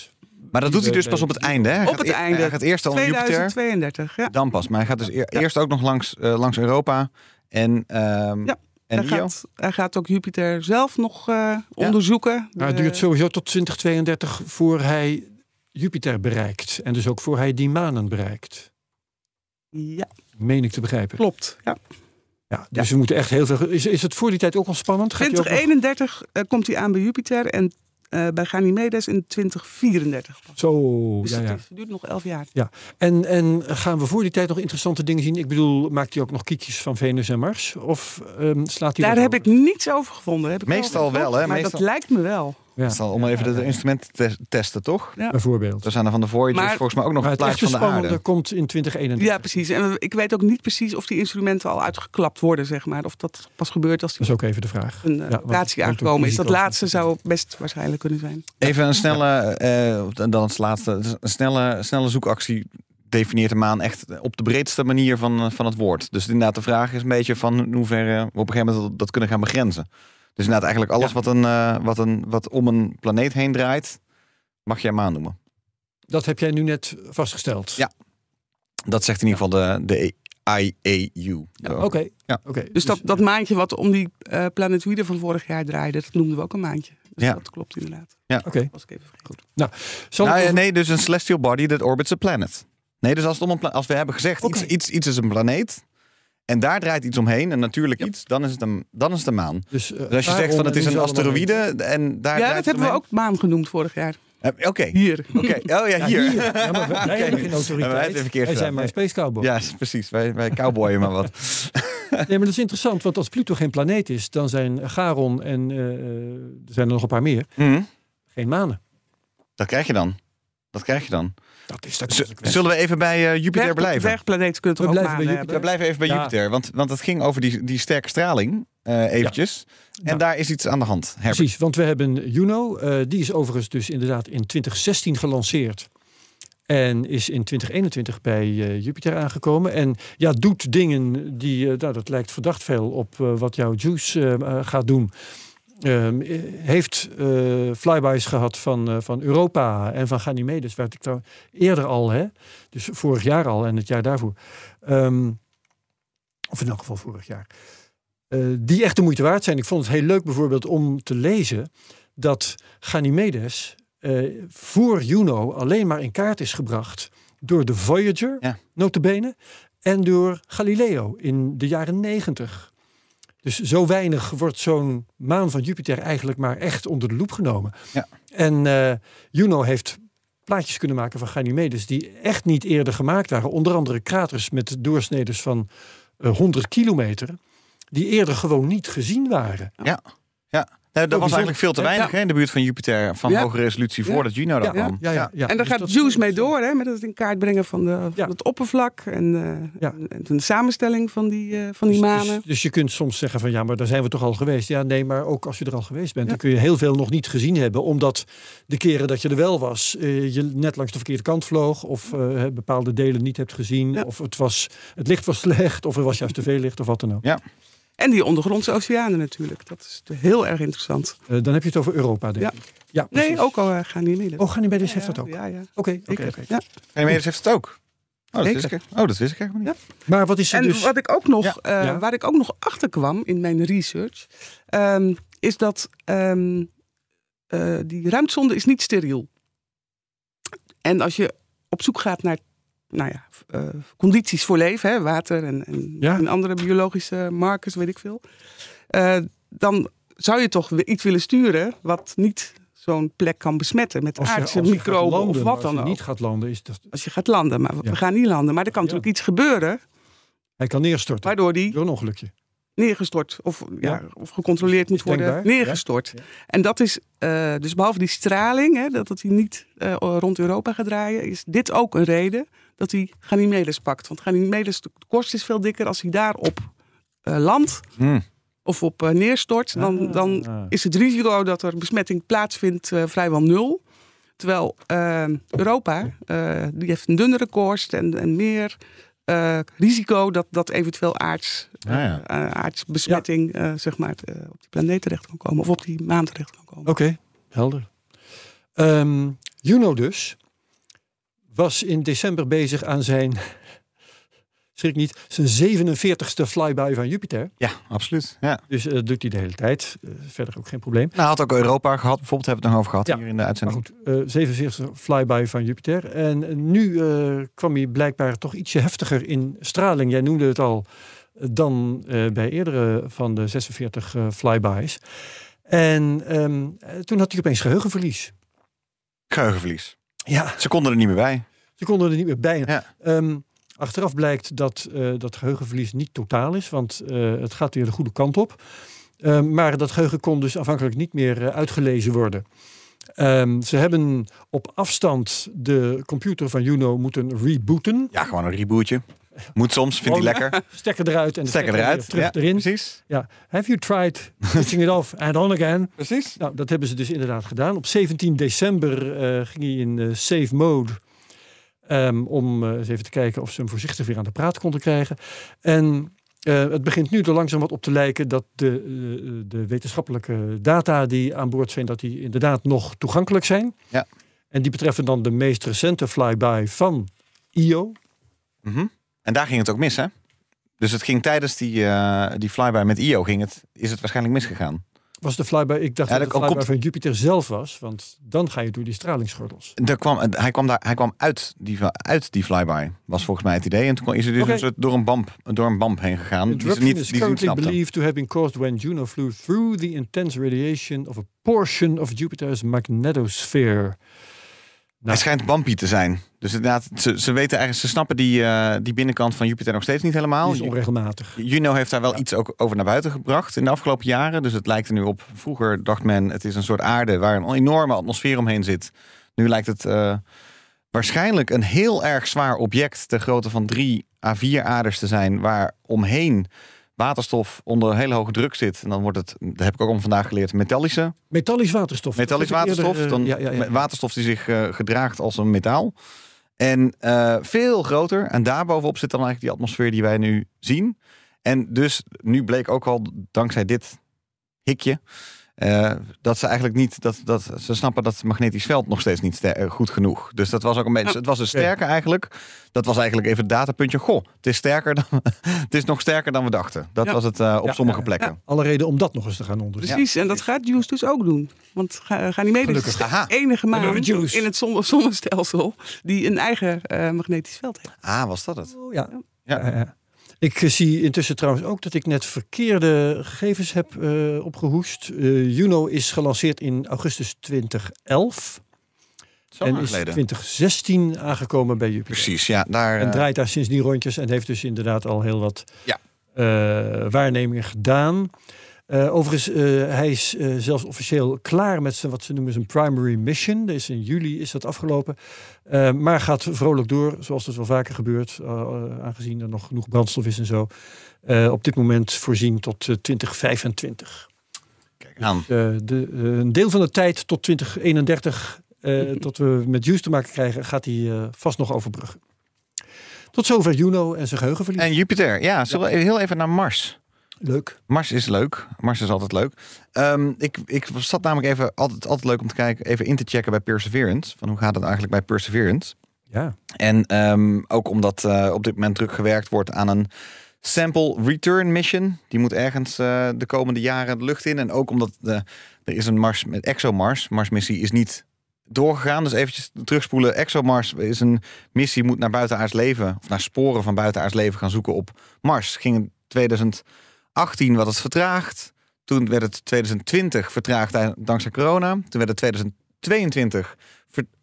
maar dat doet hij dus pas op het einde. Hè? Hij Op gaat het e- einde. Hij gaat eerst al naar Jupiter, 2032, ja. dan pas. Maar hij gaat dus eer- eerst ook nog langs, eh, langs Europa en, ehm Ja, en Hij gaat, hij gaat ook Jupiter zelf nog eh, onderzoeken. Nou, het De- duurt sowieso tot 2032 voor hij Jupiter bereikt. En dus ook voor hij die manen bereikt. Ja, Meen ik te begrijpen. klopt. Ja. Ja, dus we moeten echt heel veel. Is, is het voor die tijd ook al spannend? Gaat hij ook nog- 2031 eh, komt hij aan bij Jupiter en eh, bij Ganymedes in 2034. pas. Zo, Dus ja, het ja. is- het duurt nog elf jaar. En, en gaan we voor die tijd nog interessante dingen zien? Ik bedoel, maakt hij ook nog kiekjes van Venus en Mars? Of ehm, slaat hij Daar heb over? ik niets over gevonden. Heb ik Meestal over wel, hè? Maar Meestal- dat lijkt me wel. Ja, Dat is om even de instrumenten te testen, toch? bijvoorbeeld. Er zijn er van de Voyagers Maar- volgens mij ook nog een het plaatje van de spannende aarde. komt in 2031. Ja, precies. En ik weet ook niet precies of die instrumenten al uitgeklapt worden, zeg maar. Of dat pas gebeurt als Dat die is ook even de vraag. een Ja, want- locatie want aangekomen is. Dat laatste zou best waarschijnlijk kunnen zijn. Even een snelle, eh, dan het laatste, een snelle, snelle zoekactie definieert de maan echt op de breedste manier van, eh, van het woord. Dus inderdaad, de vraag is een beetje van in hoeverre we op een gegeven moment dat, dat kunnen gaan begrenzen. Dus inderdaad, eigenlijk alles Ja. wat, een, eh, wat, een, wat om een planeet heen draait, mag je een maan noemen. Dat heb jij nu net vastgesteld. Ja. Dat zegt in ieder geval de, de IAU. Oké. Ja. Oké. Dus dat, dat maandje wat om die eh planetoïden van vorig jaar draaide, dat noemden we ook een maandje. Dus Ja. dat klopt inderdaad. Oké. Was ik even vergeten. Zal ik Nou, ja, over- nee, dus een celestial body that orbits a planet. Nee, dus als, het om een pla- als we hebben gezegd, iets, iets, iets is een planeet... en daar draait iets omheen, een natuurlijk iets... dan is het een, dan is het een maan. Dus, eh, Dus als je zegt van het en is een asteroïde en daar Ja, draait dat hebben we ook maan genoemd vorig jaar. Eh, Oké, Hier. oké. Oh ja, Ja, hier. Ja, maar wij, hebben geen autoriteit. Wij hebben het verkeerd wij zijn maar space cowboy. Ja, precies. Wij, wij cowboyen maar wat. Nee, maar dat is interessant, want als Pluto geen planeet is, dan zijn Charon en eh, eh, er zijn er nog een paar meer Mhm. geen manen. Dat krijg je dan. Dat krijg je dan. Dat is de Z- consequentie. zullen we even bij eh, Jupiter Dwerg- blijven? Dwergplaneten kunnen toch We ook blijven bij Jupiter. We blijven even bij Ja. Jupiter, want, want het ging over die, die sterke straling eh, eventjes. En Nou. daar is iets aan de hand. Herbert. Precies, want we hebben Juno. eh, die is overigens dus inderdaad in 2016 gelanceerd. En is in 2021 bij eh, Jupiter aangekomen. En ja, doet dingen die, eh, nou, dat lijkt verdacht veel op eh, wat jouw Juice gaat doen. Ehm, eh, heeft eh, flybys gehad van, eh, van Europa en van Ganymedes, waar ik trouw- eerder al, hè, dus vorig jaar al en het jaar daarvoor. Ehm, of in elk geval vorig jaar. Die echt de moeite waard zijn. Ik vond het heel leuk bijvoorbeeld om te lezen dat Ganymedes voor Juno alleen maar in kaart is gebracht door de Voyager, Ja. notabene, en door Galileo in de jaren negentig. Dus zo weinig wordt zo'n maan van Jupiter eigenlijk maar echt onder de loep genomen. Ja. En eh, Juno heeft plaatjes kunnen maken van Ganymedes die echt niet eerder gemaakt waren. Onder andere kraters met doorsneders van eh, 100 kilometer, die eerder gewoon niet gezien waren. Ja. ja. Nou, dat was eigenlijk veel te Ja. weinig hè, in de buurt van Jupiter van Ja. hoge resolutie Ja. voordat Juno daar Ja, kwam. ja, ja, ja. En daar Dus gaat is Juice mee door, hè, met het in kaart brengen van, de, van Ja. het oppervlak en, eh, Ja. en de samenstelling van die, eh, van die Dus- manen. Dus, dus je kunt soms zeggen van ja, maar daar zijn we toch al geweest. Ja, nee, maar ook als je er al geweest bent, dan kun je heel veel nog niet gezien hebben. Omdat de keren dat je er wel was, eh, je net langs de verkeerde kant vloog. Of eh, bepaalde delen niet hebt gezien. Ja. Of het, was, het licht was slecht. Of er was juist te veel licht of wat dan ook. En die ondergrondse oceanen natuurlijk. Dat is heel erg interessant. Eh, dan heb je het over Europa, denk Ja. ik. Ja, Nee, ook al eh, gaan die mee. Oh, Ganymedes heeft dat ook. Ja, ja. Oké, oké, oké. Ja. Ganymedes heeft het ook. Oh, dat wist ik, oh, dat wist ik helemaal niet. Maar wat is er En dus... wat ik ook nog, Ja, eh, ja. waar ik ook nog achter kwam in mijn research, ehm, is dat ehm, eh, die ruimtesonde is niet steriel. En als je op zoek gaat naar nou ja, eh, condities voor leven, hè, water en, en, Ja. en andere biologische markers, weet ik veel, eh, dan zou je toch iets willen sturen wat niet zo'n plek kan besmetten met als je- aardse als je microben landen, of wat als dan je ook. niet gaat landen, is dat... Als je gaat landen, maar we Ja. gaan niet landen. Maar er kan Ja. natuurlijk iets gebeuren Hij kan neerstorten. waardoor die Door een ongelukje. neergestort of, ja. Of gecontroleerd moet worden denkbaar, neergestort. En dat is eh, dus behalve die straling, hè, dat, dat hij niet rond Europa gaat draaien, is dit ook een reden dat hij Ganymedes pakt. Want Ganymedes, de korst is veel dikker als hij daarop eh landt Hmm. of op eh, neerstort. Dan, Ah. dan is het risico dat er besmetting plaatsvindt eh, vrijwel nul. Terwijl Europa, eh, die heeft een dunnere korst en, en meer eh, risico dat, dat eventueel aards, Ah, ja. aardsbesmetting eh, zeg maar, op die planeet terecht kan komen. Of op die maan terecht kan komen. Oké, helder. Ehm, Juno dus was in december bezig aan zijn, schrik niet, zijn 47ste flyby van Jupiter. Ja, absoluut. Ja. Dus eh, dat doet hij de hele tijd. Eh, verder ook geen probleem. Nou, had ook Europa gehad, bijvoorbeeld hebben we het nog over gehad Ja. hier in de Maar uitzending. goed, eh 47ste flyby van Jupiter. En eh, nu eh, kwam hij blijkbaar toch ietsje heftiger in straling. Jij noemde het al, eh, dan eh, bij eerdere van de 46 eh, flybys. En ehm, eh, toen had hij opeens geheugenverlies. Geheugenverlies. Ja, Ze konden er niet meer bij. Ze konden er niet meer bij. Ja. Ehm, achteraf blijkt dat eh, dat geheugenverlies niet totaal is, want eh, het gaat weer de goede kant op. Ehm, maar dat geheugen kon dus afhankelijk niet meer eh, uitgelezen worden. Ehm, ze hebben op afstand de computer van Juno moeten rebooten. Ja, gewoon een rebootje. Moet soms, vindt hij Gewoon lekker. Stekker eruit en de Stekker eruit. terug ja, erin. Precies. Ja. Have you tried switching it off and on again? Precies. Nou, dat hebben ze dus inderdaad gedaan. Op 17 december eh, ging hij in eh, safe mode. ehm, om eh, eens even te kijken of ze hem voorzichtig weer aan de praat konden krijgen. En eh, het begint nu er langzaam wat op te lijken dat de, eh, de wetenschappelijke data die aan boord zijn, dat die inderdaad nog toegankelijk zijn. Ja. En die betreffen dan de meest recente flyby van IO. Mhm. En daar ging het ook mis, hè? Dus het ging tijdens die, eh, die flyby met IO ging het, is het waarschijnlijk misgegaan. Was de flyby, ik dacht Ja, dat de flyby komt- van Jupiter zelf was, want dan ga je door die stralingsgordels. Daar kwam, hij, kwam daar, hij kwam uit die, uit die flyby, was volgens mij het idee. En toen is hij dus een soort door een bamp, door een bamp heen gegaan. Die ze niet, is die niet currently believed to have been caused when Juno flew through the intense radiation of a portion of Jupiter's magnetosphere. Hij schijnt bumpy te zijn. Dus inderdaad, ze, ze weten eigenlijk, ze snappen die, eh, die binnenkant van Jupiter nog steeds niet helemaal. Die is onregelmatig. Juno heeft daar wel iets ook over naar buiten gebracht in de afgelopen jaren. Dus het lijkt er nu op. Vroeger dacht men, het is een soort aarde waar een enorme atmosfeer omheen zit. Nu lijkt het eh, waarschijnlijk een heel erg zwaar object ter grootte van drie à vier aders te zijn, waar omheen waterstof onder hele hoge druk zit. En dan wordt het, dat heb ik ook al vandaag geleerd, metallische Metallisch waterstof. Metallisch waterstof. eerder, dan eh, ja, ja, ja. Waterstof die zich gedraagt als een metaal. En eh, veel groter. En daarbovenop zit dan eigenlijk die atmosfeer die wij nu zien. En dus nu bleek ook al dankzij dit hikje. Eh, dat ze eigenlijk niet, dat, dat ze snappen dat het magnetisch veld nog steeds niet ster- eh, goed genoeg. Dus dat was ook een beetje, het was dus sterker eigenlijk. Dat was eigenlijk even het datapuntje. Goh, het is sterker dan, het is nog sterker dan we dachten. Dat Ja. was het eh, op Ja, sommige ja, plekken. Alle reden om dat nog eens te gaan onderzoeken. Precies, en dat gaat Juice dus ook doen. Want Ga- Ganymedes is Gelukkig. de enige maan in het zonne- zonnestelsel die een eigen eh, magnetisch veld heeft. Ah, was dat het? Oh, ja. Ja. Ik eh, zie intussen trouwens ook dat ik net verkeerde gegevens heb eh, opgehoest. Eh, Juno is gelanceerd in augustus 2011 Zo en is geleden. 2016 aangekomen bij Jupiter. Precies, ja. Daar, En draait daar sinds die rondjes en heeft dus inderdaad al heel wat Ja. waarnemingen gedaan. Eh, overigens, eh, hij is eh, zelfs officieel klaar met zijn, wat ze noemen zijn primary mission. Dus in juli is dat afgelopen. Maar gaat vrolijk door, zoals dat wel vaker gebeurt, aangezien er nog genoeg brandstof is en zo. Op dit moment voorzien tot eh, 2025. kijk aan. Eh, de, een deel van de tijd tot 2031, eh, tot we met Juice te maken krijgen, gaat hij vast nog overbruggen. Tot zover Juno en zijn geheugenverlies. En Jupiter, ja, zullen we heel even naar Mars? Leuk. Mars is leuk. Mars is altijd leuk. Ehm, ik, ik zat namelijk even, altijd, altijd leuk om te kijken, even in te checken bij Perseverance. Van hoe gaat het eigenlijk bij Perseverance? Ja. En ehm, ook omdat eh, op dit moment druk gewerkt wordt aan een sample return mission. Die moet ergens eh, de komende jaren de lucht in. En ook omdat de, er is een Mars met ExoMars. Mars-missie is niet doorgegaan. Dus eventjes terugspoelen. ExoMars is een missie, moet naar buitenaards leven... of naar sporen van buitenaards leven gaan zoeken op Mars. Ging in 2018 wat het vertraagd. Toen werd het 2020 vertraagd dankzij corona. Toen werd het 2022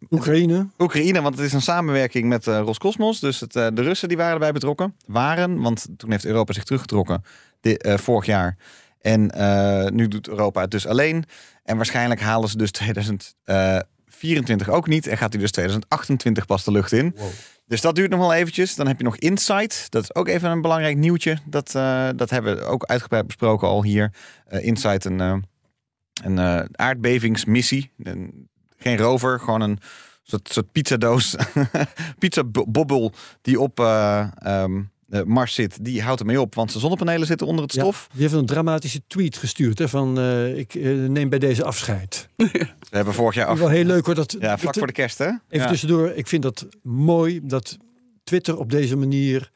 Oekraïne. Oekraïne, want het is een samenwerking met eh, Roscosmos. Dus het, eh, de Russen die waren erbij betrokken. Waren, want toen heeft Europa zich teruggetrokken eh, vorig jaar. En nu doet Europa het dus alleen. En waarschijnlijk halen ze dus 2024 ook niet. En gaat hij dus 2028 pas de lucht in. Dus dat duurt nog wel eventjes. Dan heb je nog Insight. Dat is ook even een belangrijk nieuwtje. Dat, eh, dat hebben we ook uitgebreid besproken al hier. Eh, Insight, een, eh, een aardbevingsmissie. Een- geen rover, gewoon een soort, soort pizzadoos. pizzabobbel die op eh, eh, Mars zit. Die houdt ermee op, want zijn zonnepanelen zitten onder het Ja, stof. die heeft een dramatische tweet gestuurd. Hè, van eh, ik eh, neem bij deze afscheid. We hebben vorig jaar af... Wel heel leuk hoor. Dat, Ja, vlak voor de kerst, hè? Even ja. tussendoor. Ik vind dat mooi dat Twitter op deze manier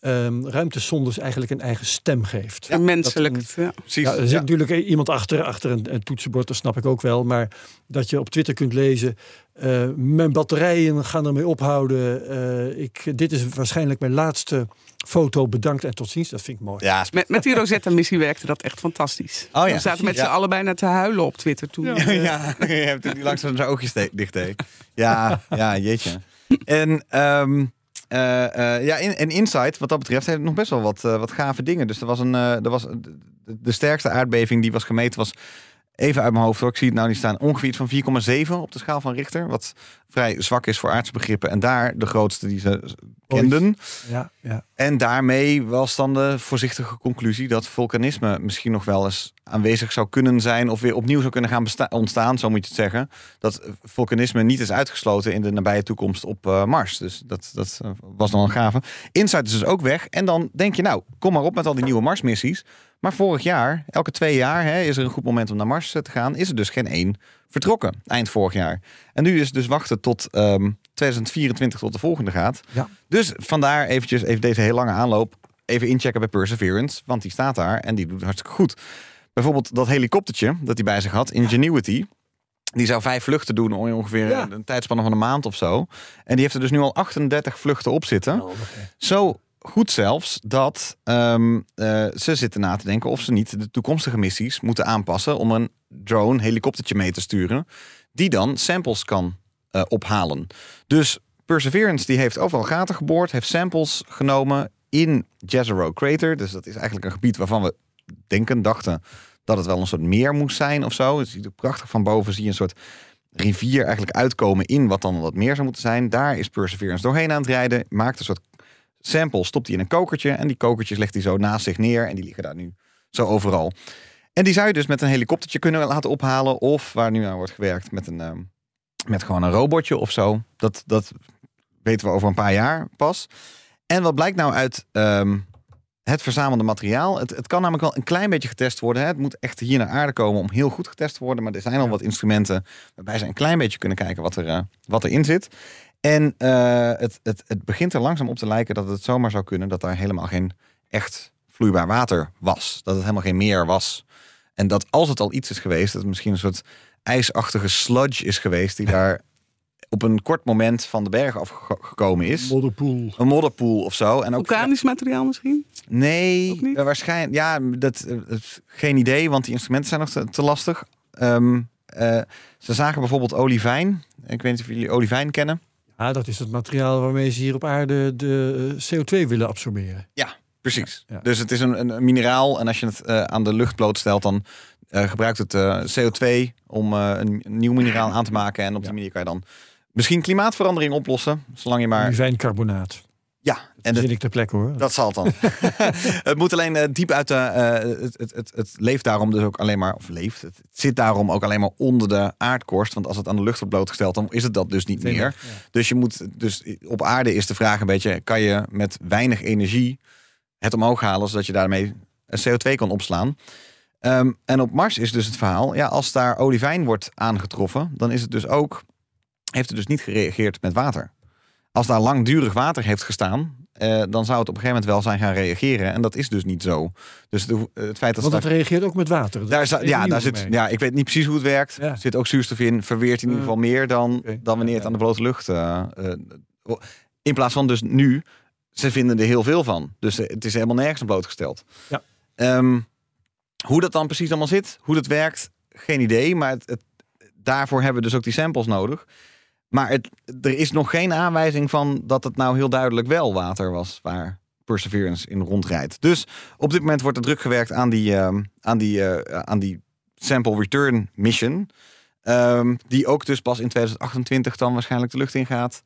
ehm ruimtesondes eigenlijk een eigen stem geeft. Ja, menselijk. Ja. Precies. Ja, er zit Ja. natuurlijk iemand achter, achter een, een toetsenbord, dat snap ik ook wel. Maar dat je op Twitter kunt lezen, eh, mijn batterijen gaan ermee ophouden. Eh, ik, dit is waarschijnlijk mijn laatste foto, bedankt en tot ziens. Dat vind ik mooi. Ja, Met, met die Rosetta-missie werkte dat echt fantastisch. Oh ja, We zaten met precies. z'n allen bijna te huilen op Twitter toen. Ja, je hebt die langzaam zijn oogjes dicht deed. Ja, ja, jeetje. En, ehm, eh, eh, ja, in, en Insight, wat dat betreft, heeft nog best wel wat, eh, wat gave dingen. Dus er was een, eh, er was, de, de sterkste aardbeving die was gemeten was, even uit mijn hoofd hoor, ik zie het nou niet staan, ongeveer iets van 4,7 op de schaal van Richter. Wat vrij zwak is voor aardse begrippen. En daar de grootste die ze kenden. Ja, ja. En daarmee was dan de voorzichtige conclusie dat vulkanisme misschien nog wel eens aanwezig zou kunnen zijn of weer opnieuw zou kunnen gaan ontstaan, zo moet je het zeggen. Dat vulkanisme niet is uitgesloten in de nabije toekomst op eh, Mars. Dus dat, dat eh, was dan een gave. Insight is dus ook weg. En dan denk je, nou, kom maar op met al die nieuwe Marsmissies. Maar vorig jaar, elke twee jaar, hè, is er een goed moment om naar Mars eh, te gaan. Is er dus geen één vertrokken, eind vorig jaar. En nu is het dus wachten tot ehm, 2024 tot de volgende gaat. Ja. Dus vandaar eventjes even deze hele lange aanloop. Even inchecken bij Perseverance, want die staat daar en die doet hartstikke goed. Bijvoorbeeld dat helikoptertje dat hij bij zich had, Ingenuity. Die zou vijf vluchten doen, ongeveer Ja. een tijdspanne van een maand of zo. En die heeft er dus nu al 38 vluchten op zitten. Zo goed zelfs dat ehm, eh, ze zitten na te denken of ze niet de toekomstige missies moeten aanpassen om een drone, helikoptertje mee te sturen, die dan samples kan eh, ophalen. Dus Perseverance die heeft overal gaten geboord, heeft samples genomen in Jezero Crater. Dus dat is eigenlijk een gebied waarvan we denken, dachten dat het wel een soort meer moest zijn of zo. Het ziet er prachtig van boven, zie je een soort rivier eigenlijk uitkomen in wat dan wat meer zou moeten zijn. Daar is Perseverance doorheen aan het rijden. Maakt een soort sample, stopt hij in een kokertje. En die kokertjes legt hij zo naast zich neer. En die liggen daar nu zo overal. En die zou je dus met een helikoptertje kunnen laten ophalen. Of waar nu aan wordt gewerkt met, een, ehm, met gewoon een robotje of zo. Dat, dat weten we over een paar jaar pas. En wat blijkt nou uit ehm, het verzamelde materiaal? Het, het kan namelijk wel een klein beetje getest worden. Hè? Het moet echt hier naar aarde komen om heel goed getest te worden. Maar er zijn al wat instrumenten waarbij ze een klein beetje kunnen kijken wat, er, eh, wat erin zit. En eh, het, het, het begint er langzaam op te lijken dat het zomaar zou kunnen dat daar helemaal geen echt vloeibaar water was. Dat het helemaal geen meer was. En dat als het al iets is geweest, dat het misschien een soort ijsachtige sludge is geweest die daar op een kort moment van de berg afgekomen is. Modderpoel. Een modderpoel of zo. En ook Vulkanisch materiaal misschien? Nee, eh, waarschijnlijk. Ja, dat, eh, geen idee, want die instrumenten zijn nog te, te lastig. Ehm, eh, ze zagen bijvoorbeeld olivijn. Ik weet niet of jullie olivijn kennen. Ja, dat is het materiaal waarmee ze hier op aarde de eh, CO2 willen absorberen. Precies. Ja, ja. Dus het is een, een, mineraal en als je het eh, aan de lucht blootstelt, dan eh, gebruikt het eh, CO2 om een, een nieuw mineraal aan te maken. En op die manier kan je dan misschien klimaatverandering oplossen, zolang je maar... Olivijncarbonaat. Ja, En dat het, ik ter plekke hoor. dat zal het dan. het moet alleen eh, diep uit de... eh, het, het, het, het leeft daarom dus ook alleen maar... Of leeft, het zit daarom ook alleen maar onder de aardkorst. Want als het aan de lucht wordt blootgesteld, dan is het dat dus niet meer. Dus je moet dus op aarde is de vraag een beetje: kan je met weinig energie het omhoog halen zodat je daarmee CO2 kan opslaan? Ehm, en op Mars is dus het verhaal: ja, als daar olivijn wordt aangetroffen, dan is het dus ook heeft het dus niet gereageerd met water. Als daar langdurig water heeft gestaan, eh, dan zou het op een gegeven moment wel zijn gaan reageren. En dat is dus niet zo. Dus de, het feit dat Want het reageert ook met water. Daar ja, daar zit, ja, ik weet niet precies hoe het werkt. Ja. Er zit ook zuurstof in. Verweert in ieder geval meer dan, dan wanneer het aan de blote lucht. eh, eh, in plaats van dus nu, ze vinden er heel veel van. Dus het is helemaal nergens aan blootgesteld. Ja. Ehm, hoe dat dan precies allemaal zit, hoe dat werkt, geen idee. Maar het, het- daarvoor hebben we dus ook die samples nodig. Maar het, er is nog geen aanwijzing van dat het nou heel duidelijk wel water was waar Perseverance in rondrijdt. Dus op dit moment wordt er druk gewerkt aan die, ehm, aan die, eh, aan die sample return mission. Ehm, die ook dus pas in 2028 dan waarschijnlijk de lucht in gaat.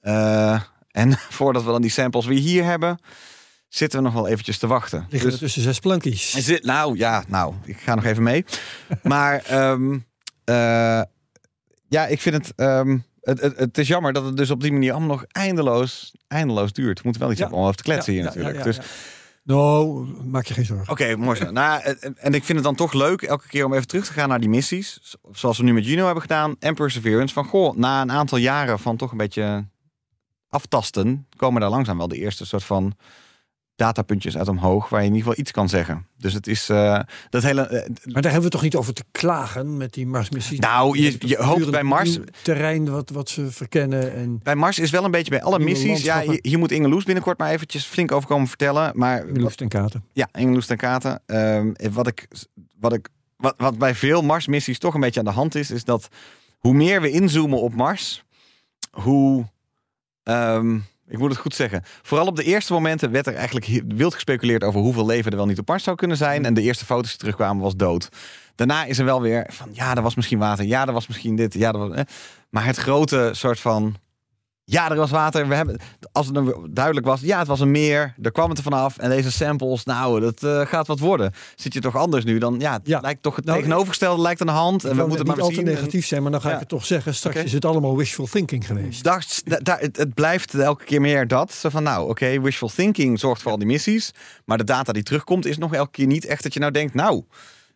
Eh, en voordat we dan die samples weer hier hebben, zitten we nog wel eventjes te wachten. Liggen Dus- er tussen zes plankies. dit, nou ja, nou, ik ga nog even mee. maar ehm, eh, ja, ik vind het, het, het. Het is jammer dat het dus op die manier allemaal nog eindeloos, eindeloos duurt. We moeten wel iets Ja. hebben om over te kletsen hier natuurlijk. dus. Nou, maak je geen zorgen. Oké, mooi zo. Nou, en- ik vind het dan toch leuk elke keer om even terug te gaan naar die missies. Zoals we nu met Juno hebben gedaan. En Perseverance. Van goh, na een aantal jaren van toch een beetje aftasten. komen daar langzaam wel de eerste soort van datapuntjes uit omhoog. Waar je in ieder geval iets kan zeggen. Dus het is eh, dat hele. eh, Maar daar hebben we toch niet over te klagen met die Marsmissie? Nou, je- je hoopt bij Mars- Terrein wat, wat ze verkennen. En bij Mars is wel een beetje bij alle missies. Ja, hier, moet Inge Loes binnenkort maar eventjes flink over komen vertellen. Maar lucht en katen. Ja, Engeloes ten Katen. Ehm, wat, ik, wat, ik, wat, wat bij veel Mars-missies toch een beetje aan de hand is, is dat hoe meer we inzoomen op Mars, hoe. ehm, ik moet het goed zeggen. Vooral op de eerste momenten werd er eigenlijk wild gespeculeerd over hoeveel leven er wel niet op Mars zou kunnen zijn. En de eerste foto's die terugkwamen was dood. Daarna is er wel weer van ja, er was misschien water. Ja, er was misschien dit. Ja, er was, eh. Maar het grote soort van. Ja, er was water. We hebben, als het dan duidelijk was, ja, het was een meer. Daar kwam het er vanaf. En deze samples, nou, dat eh, gaat wat worden. Zit je toch anders nu? Dan ja, het Ja. lijkt toch het Nou, tegenovergestelde lijkt aan de hand. En we moeten het maar niet al te negatief zijn, maar dan ga Ja. ik het toch zeggen. Straks is het allemaal wishful thinking geweest. Dacht, da- da- het, het blijft elke keer meer dat. Zo van, nou, oké, wishful thinking zorgt voor al die missies. Maar de data die terugkomt is nog elke keer niet echt dat je nou denkt, nou,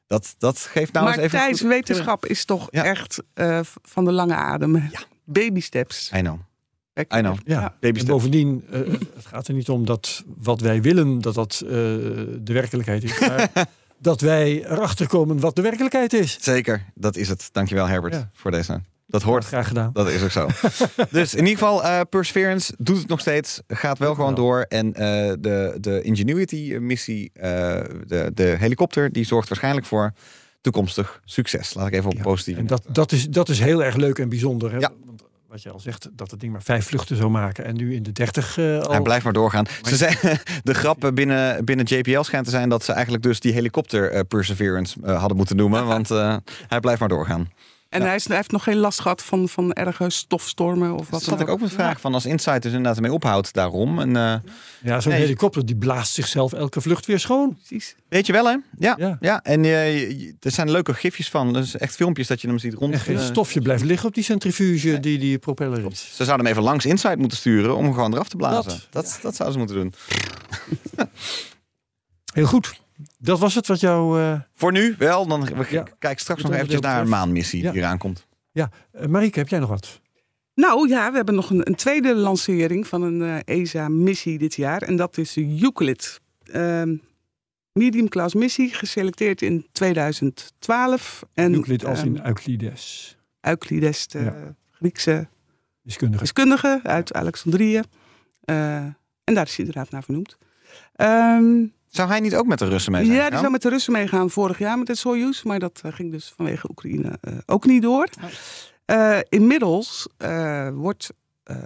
dat, dat geeft nou maar eens even... Thijs, goed- wetenschap is toch Ja. echt eh, van de lange adem. Baby steps. I know. Kijk, I know. Ja. En bovendien, eh, het gaat er niet om dat wat wij willen, dat dat eh, de werkelijkheid is. Maar dat wij erachter komen wat de werkelijkheid is. Zeker, dat is het. Dankjewel Herbert Ja. voor deze. Dat hoort. Graag gedaan. Dat is ook zo. dus in ieder geval, eh, Perseverance doet het nog steeds. Gaat wel gewoon door. En eh, de, de Ingenuity-missie, eh, de, de helikopter, die zorgt waarschijnlijk voor toekomstig succes. Laat ik even op Ja, positieve. En dat, dat, is, dat is heel erg leuk en bijzonder. Hè? Ja. Want wat je al zegt, dat het ding maar vijf vluchten zou maken. En nu in de dertig eh al. Hij blijft maar doorgaan. Ze zijn, de grap eh, binnen, binnen JPL schijnt te zijn dat ze eigenlijk dus die helikopter eh, Perseverance eh, hadden moeten noemen. Want eh, hij blijft maar doorgaan. En hij, is, hij heeft nog geen last gehad van, van erge stofstormen of wat Dat dan zat ik ook met vragen van als Insight dus inderdaad ermee ophoudt daarom. En, eh, Ja, zo'n Nee. helikopter die blaast zichzelf elke vlucht weer schoon. Precies. weet je wel hè? Ja. Ja. ja. En eh, er zijn leuke gifjes van. Dus echt filmpjes dat je hem ziet rond. En geen eh, stofje blijft liggen op die centrifuge die die propeller is. Ze zouden hem even langs Insight moeten sturen om hem gewoon eraf te blazen. Dat, Dat, dat, zouden ze moeten doen. Heel goed. Dat was het wat jou... eh Voor nu wel. Dan we Ja. kijken straks nog eventjes naar een maanmissie Ja. die eraan komt. ja, Eh, Marieke, heb jij nog wat? Nou ja, we hebben nog een, een tweede lancering van een eh, ESA-missie dit jaar. En dat is Euclid. Ehm medium class missie, geselecteerd in 2012. En, Euclid als in ehm, Euclides. Euclides, de Ja. Griekse Wiskundige. wiskundige uit Alexandrië. Eh, en daar is hij inderdaad naar vernoemd. Ehm, Zou hij niet ook met de Russen mee zijn? ja, die zou met de Russen meegaan vorig jaar met de Soyuz. Maar dat eh, ging dus vanwege Oekraïne eh, ook niet door. Eh, inmiddels eh, wordt eh,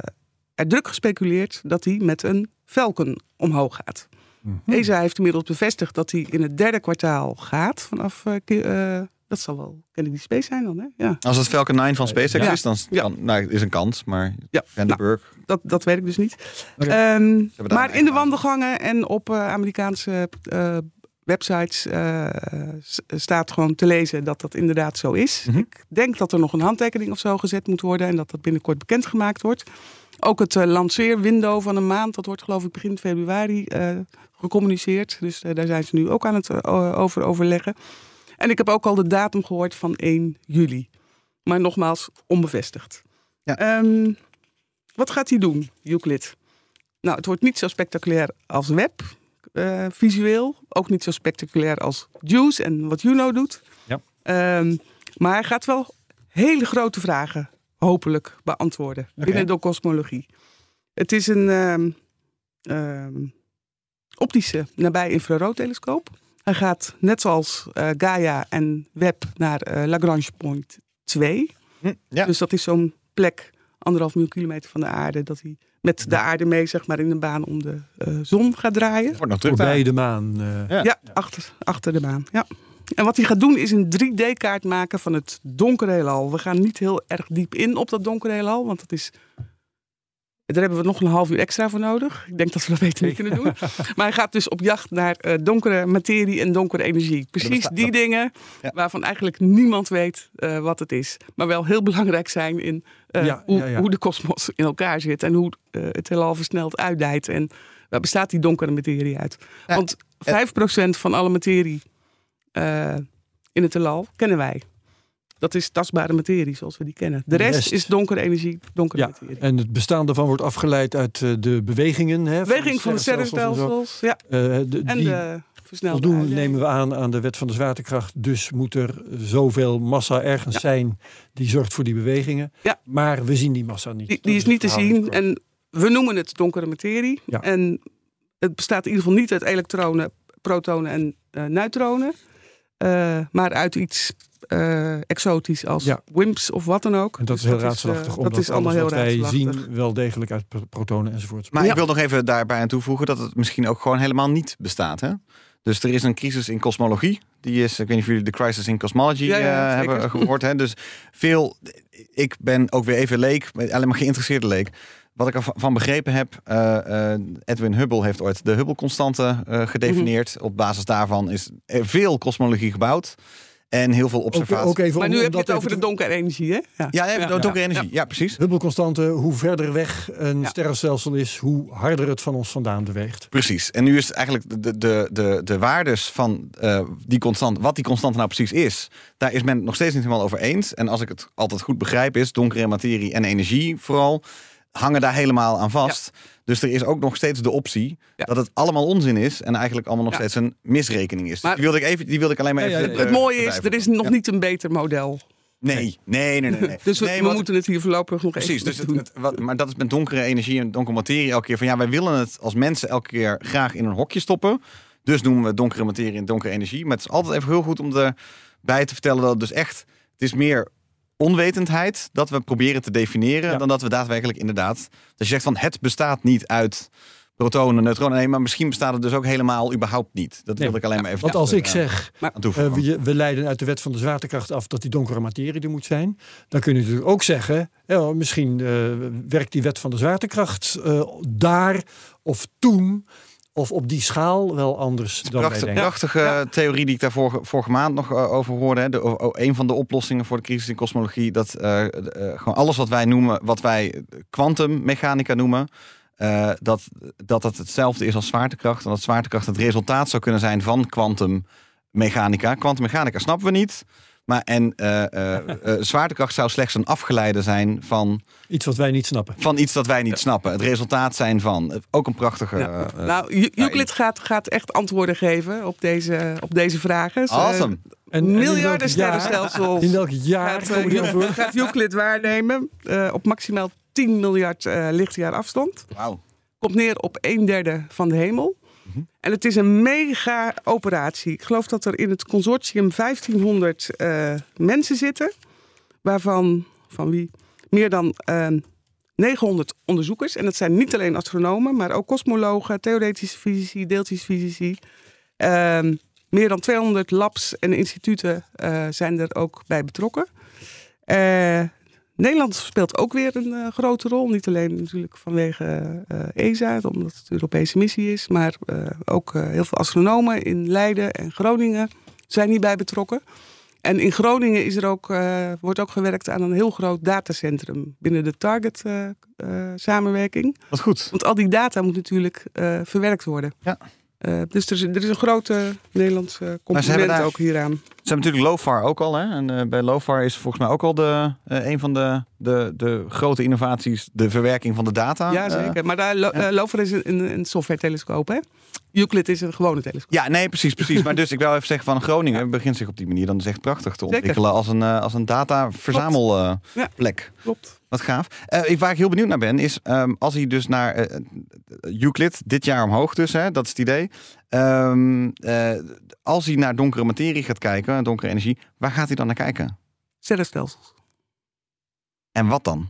er druk gespeculeerd dat hij met een Falcon omhoog gaat. Mhm. ESA heeft inmiddels bevestigd dat hij in het derde kwartaal gaat. Vanaf, dat zal wel Kennedy Space zijn dan, hè? Ja, Als het Falcon 9 van SpaceX Ja. is, dan Ja. kan, nou, is een kans. Maar ja. Vandenberg, dat, dat weet ik dus niet. Ehm, maar in de wandelgangen en op eh, Amerikaanse eh, websites eh, staat gewoon te lezen dat dat inderdaad zo is. Mhm. Ik denk dat er nog een handtekening of zo gezet moet worden en dat dat binnenkort bekendgemaakt wordt. Ook het lanceerwindow van een maand, dat wordt geloof ik begin februari eh, gecommuniceerd. Dus eh, daar zijn ze nu ook aan het over overleggen. En ik heb ook al de datum gehoord van 1 juli. Maar nogmaals, onbevestigd. Ja. Ehm, wat gaat hij doen, Euclid? Nou, het wordt niet zo spectaculair als Web, eh, visueel. Ook niet zo spectaculair als Juice en wat Juno doet. Ja. Ehm, maar hij gaat wel hele grote vragen, hopelijk, beantwoorden binnen de kosmologie. Het is een ehm, ehm, optische nabij-infraroodtelescoop. Hij gaat net zoals eh, Gaia en Webb naar eh, Lagrange Point 2. Hm, ja. Dus dat is zo'n plek, anderhalf miljoen kilometer van de aarde, dat hij met de aarde mee, zeg maar, in een baan om de eh, zon gaat draaien. wordt nog terug Voorbij daar. de maan. eh, Ja. Ja, achter, achter de maan. Ja. En wat hij gaat doen is een 3D-kaart maken van het donkere heelal. We gaan niet heel erg diep in op dat donkere heelal, want dat is... Daar hebben we nog een half uur extra voor nodig. Ik denk dat we dat beter niet kunnen doen. Maar hij gaat dus op jacht naar eh, donkere materie en donkere energie. Precies die dingen Ja. waarvan eigenlijk niemand weet eh, wat het is. Maar wel heel belangrijk zijn in eh, Ja, hoe, ja, hoe de kosmos in elkaar zit. En hoe het heelal versneld uitdijt. En waar bestaat die donkere materie uit? Want 5% van alle materie in het heelal kennen wij. Dat is tastbare materie zoals we die kennen. De rest, rest. is donkere energie, donkere Ja, materie. en het bestaan daarvan wordt afgeleid uit eh, de bewegingen. Hè, Beweging van de sterrenstelsels. Ja. Eh, de- En die de voldoen, nemen we aan, aan de wet van de zwaartekracht. Dus moet er zoveel massa ergens Ja. zijn die zorgt voor die bewegingen. Ja. Maar we zien die massa niet. Die, is niet te zien. En we noemen het donkere materie. Ja. En het bestaat in ieder geval niet uit elektronen, protonen en eh, neutronen. maar uit iets eh, exotisch als Ja. WIMPs of wat dan ook. En dat Dus is heel eh, raadselachtig, omdat dat is allemaal alles heel wat wij zien wel degelijk uit pro- protonen enzovoort. Maar Ja. ik wil nog even daarbij aan toevoegen dat het misschien ook gewoon helemaal niet bestaat. Hè? Dus er is een crisis in kosmologie. Die is, ik weet niet of jullie de crisis in cosmology Ja, ja, eh, hebben gehoord. Hè? Dus veel, ik ben ook weer even leek, alleen maar geïnteresseerde leek. Wat ik ervan begrepen heb, eh, eh, Edwin Hubble heeft ooit de Hubble-constante eh, gedefinieerd. Mhm. Op basis daarvan is er veel kosmologie gebouwd. En heel veel observaties. ook Maar nu om heb je het over de donkere energie, hè? Ja, Ja, even Ja. de donkere Ja. energie. Ja, precies. Hubble-constante, hoe verder weg een Ja. sterrenstelsel is, hoe harder het van ons vandaan beweegt. Precies. En nu is het eigenlijk de, de, de, de waardes van eh, die constant, wat die constante nou precies is, daar is men het nog steeds niet helemaal over eens. En als ik het altijd goed begrijp, is donkere materie en energie vooral hangen daar helemaal aan vast. Dus er is ook nog steeds de optie Ja. dat het allemaal onzin is en eigenlijk allemaal nog Ja. steeds een misrekening is. Maar- die wilde ik even, die wilde ik alleen maar Ja, ja, even. ja. eh, Het mooie is, er is nog Ja. niet een beter model. Nee, nee, nee, nee. nee. Dus we, nee, we wat- moeten het hier voorlopig nog Precies, even dus het, doen. het- wat, maar dat is met donkere energie en donkere materie elke keer van ja, wij willen het als mensen elke keer graag in een hokje stoppen. Dus noemen we donkere materie en donkere energie. Maar het is altijd even heel goed om erbij te vertellen dat het dus echt, het is meer onwetendheid dat we proberen te definiëren Ja. dan dat we daadwerkelijk inderdaad, dat je zegt van het bestaat niet uit protonen, neutronen. Nee, maar misschien bestaat het dus ook helemaal überhaupt niet. Dat Nee, wilde ik alleen maar even Want als ik zeg, toevoegen. eh, we, we leiden uit de wet van de zwaartekracht af dat die donkere materie er moet zijn. Dan kun je natuurlijk ook zeggen, ja, misschien eh, werkt die wet van de zwaartekracht eh, daar of toen of op die schaal wel anders dan wij denken. prachtige theorie die ik daar vorige, vorige maand nog eh, over hoorde. Hè. De, o- o- een van de oplossingen voor de crisis in kosmologie. Dat eh, eh, gewoon alles wat wij noemen, wat wij kwantummechanica noemen. eh, dat, dat het hetzelfde is als zwaartekracht. En dat zwaartekracht het resultaat zou kunnen zijn van kwantummechanica. Kwantummechanica snappen we niet. Maar en eh, eh, eh, zwaartekracht zou slechts een afgeleide zijn van, Iets wat wij niet snappen. van iets dat wij niet snappen. Het resultaat zijn van. Ook een prachtige. Ja. eh, nou, Euclid gaat, gaat echt antwoorden geven op deze, op deze vragen. Awesome. En, en in miljarden sterrenstelsels. In welk jaar gaat, komen die antwoorden? gaat Euclid waarnemen eh, op maximaal 10 miljard eh, lichtjaar afstand. Wauw. Komt neer op een derde van de hemel. En het is een mega operatie. Ik geloof dat er in het consortium 1500 eh, mensen zitten. Waarvan van wie meer dan eh, 900 onderzoekers. En dat zijn niet alleen astronomen, maar ook kosmologen, theoretische fysici, deeltjesfysici. Ehm, meer dan 200 labs en instituten eh, zijn er ook bij betrokken. Nederland speelt ook weer een eh, grote rol. Niet alleen natuurlijk vanwege eh, ESA, omdat het een Europese missie is. Maar eh, ook heel veel astronomen in Leiden en Groningen zijn hierbij betrokken. En in Groningen is er ook, wordt ook gewerkt aan een heel groot datacentrum binnen de Target-samenwerking. Wat goed. Want al die data moet natuurlijk verwerkt worden. Ja. Dus er is, er is een grote Nederlandse daar- ook hieraan. Ze hebben natuurlijk LoFar ook al. Hè? En eh, bij LoFar is volgens mij ook al de, eh, een van de, de, de grote innovaties de verwerking van de data. Ja, Eh, zeker. Maar daar, lo, LOFAR is een, een, software-telescoop, hè? Euclid is een gewone telescoop. ja, nee, precies, precies. Maar dus ik wil even zeggen van Groningen begint zich op die manier dan is echt prachtig te Zeker. ontwikkelen als een, als een data-verzamelplek. Ja. Klopt. Wat gaaf. Ik- waar ik heel benieuwd naar ben, is ehm, als hij dus naar Euclid, dit jaar omhoog dus, hè, dat is het idee. Ehm, eh, als hij naar donkere materie gaat kijken, donkere energie, waar gaat hij dan naar kijken? Sterrenstelsels. En wat dan?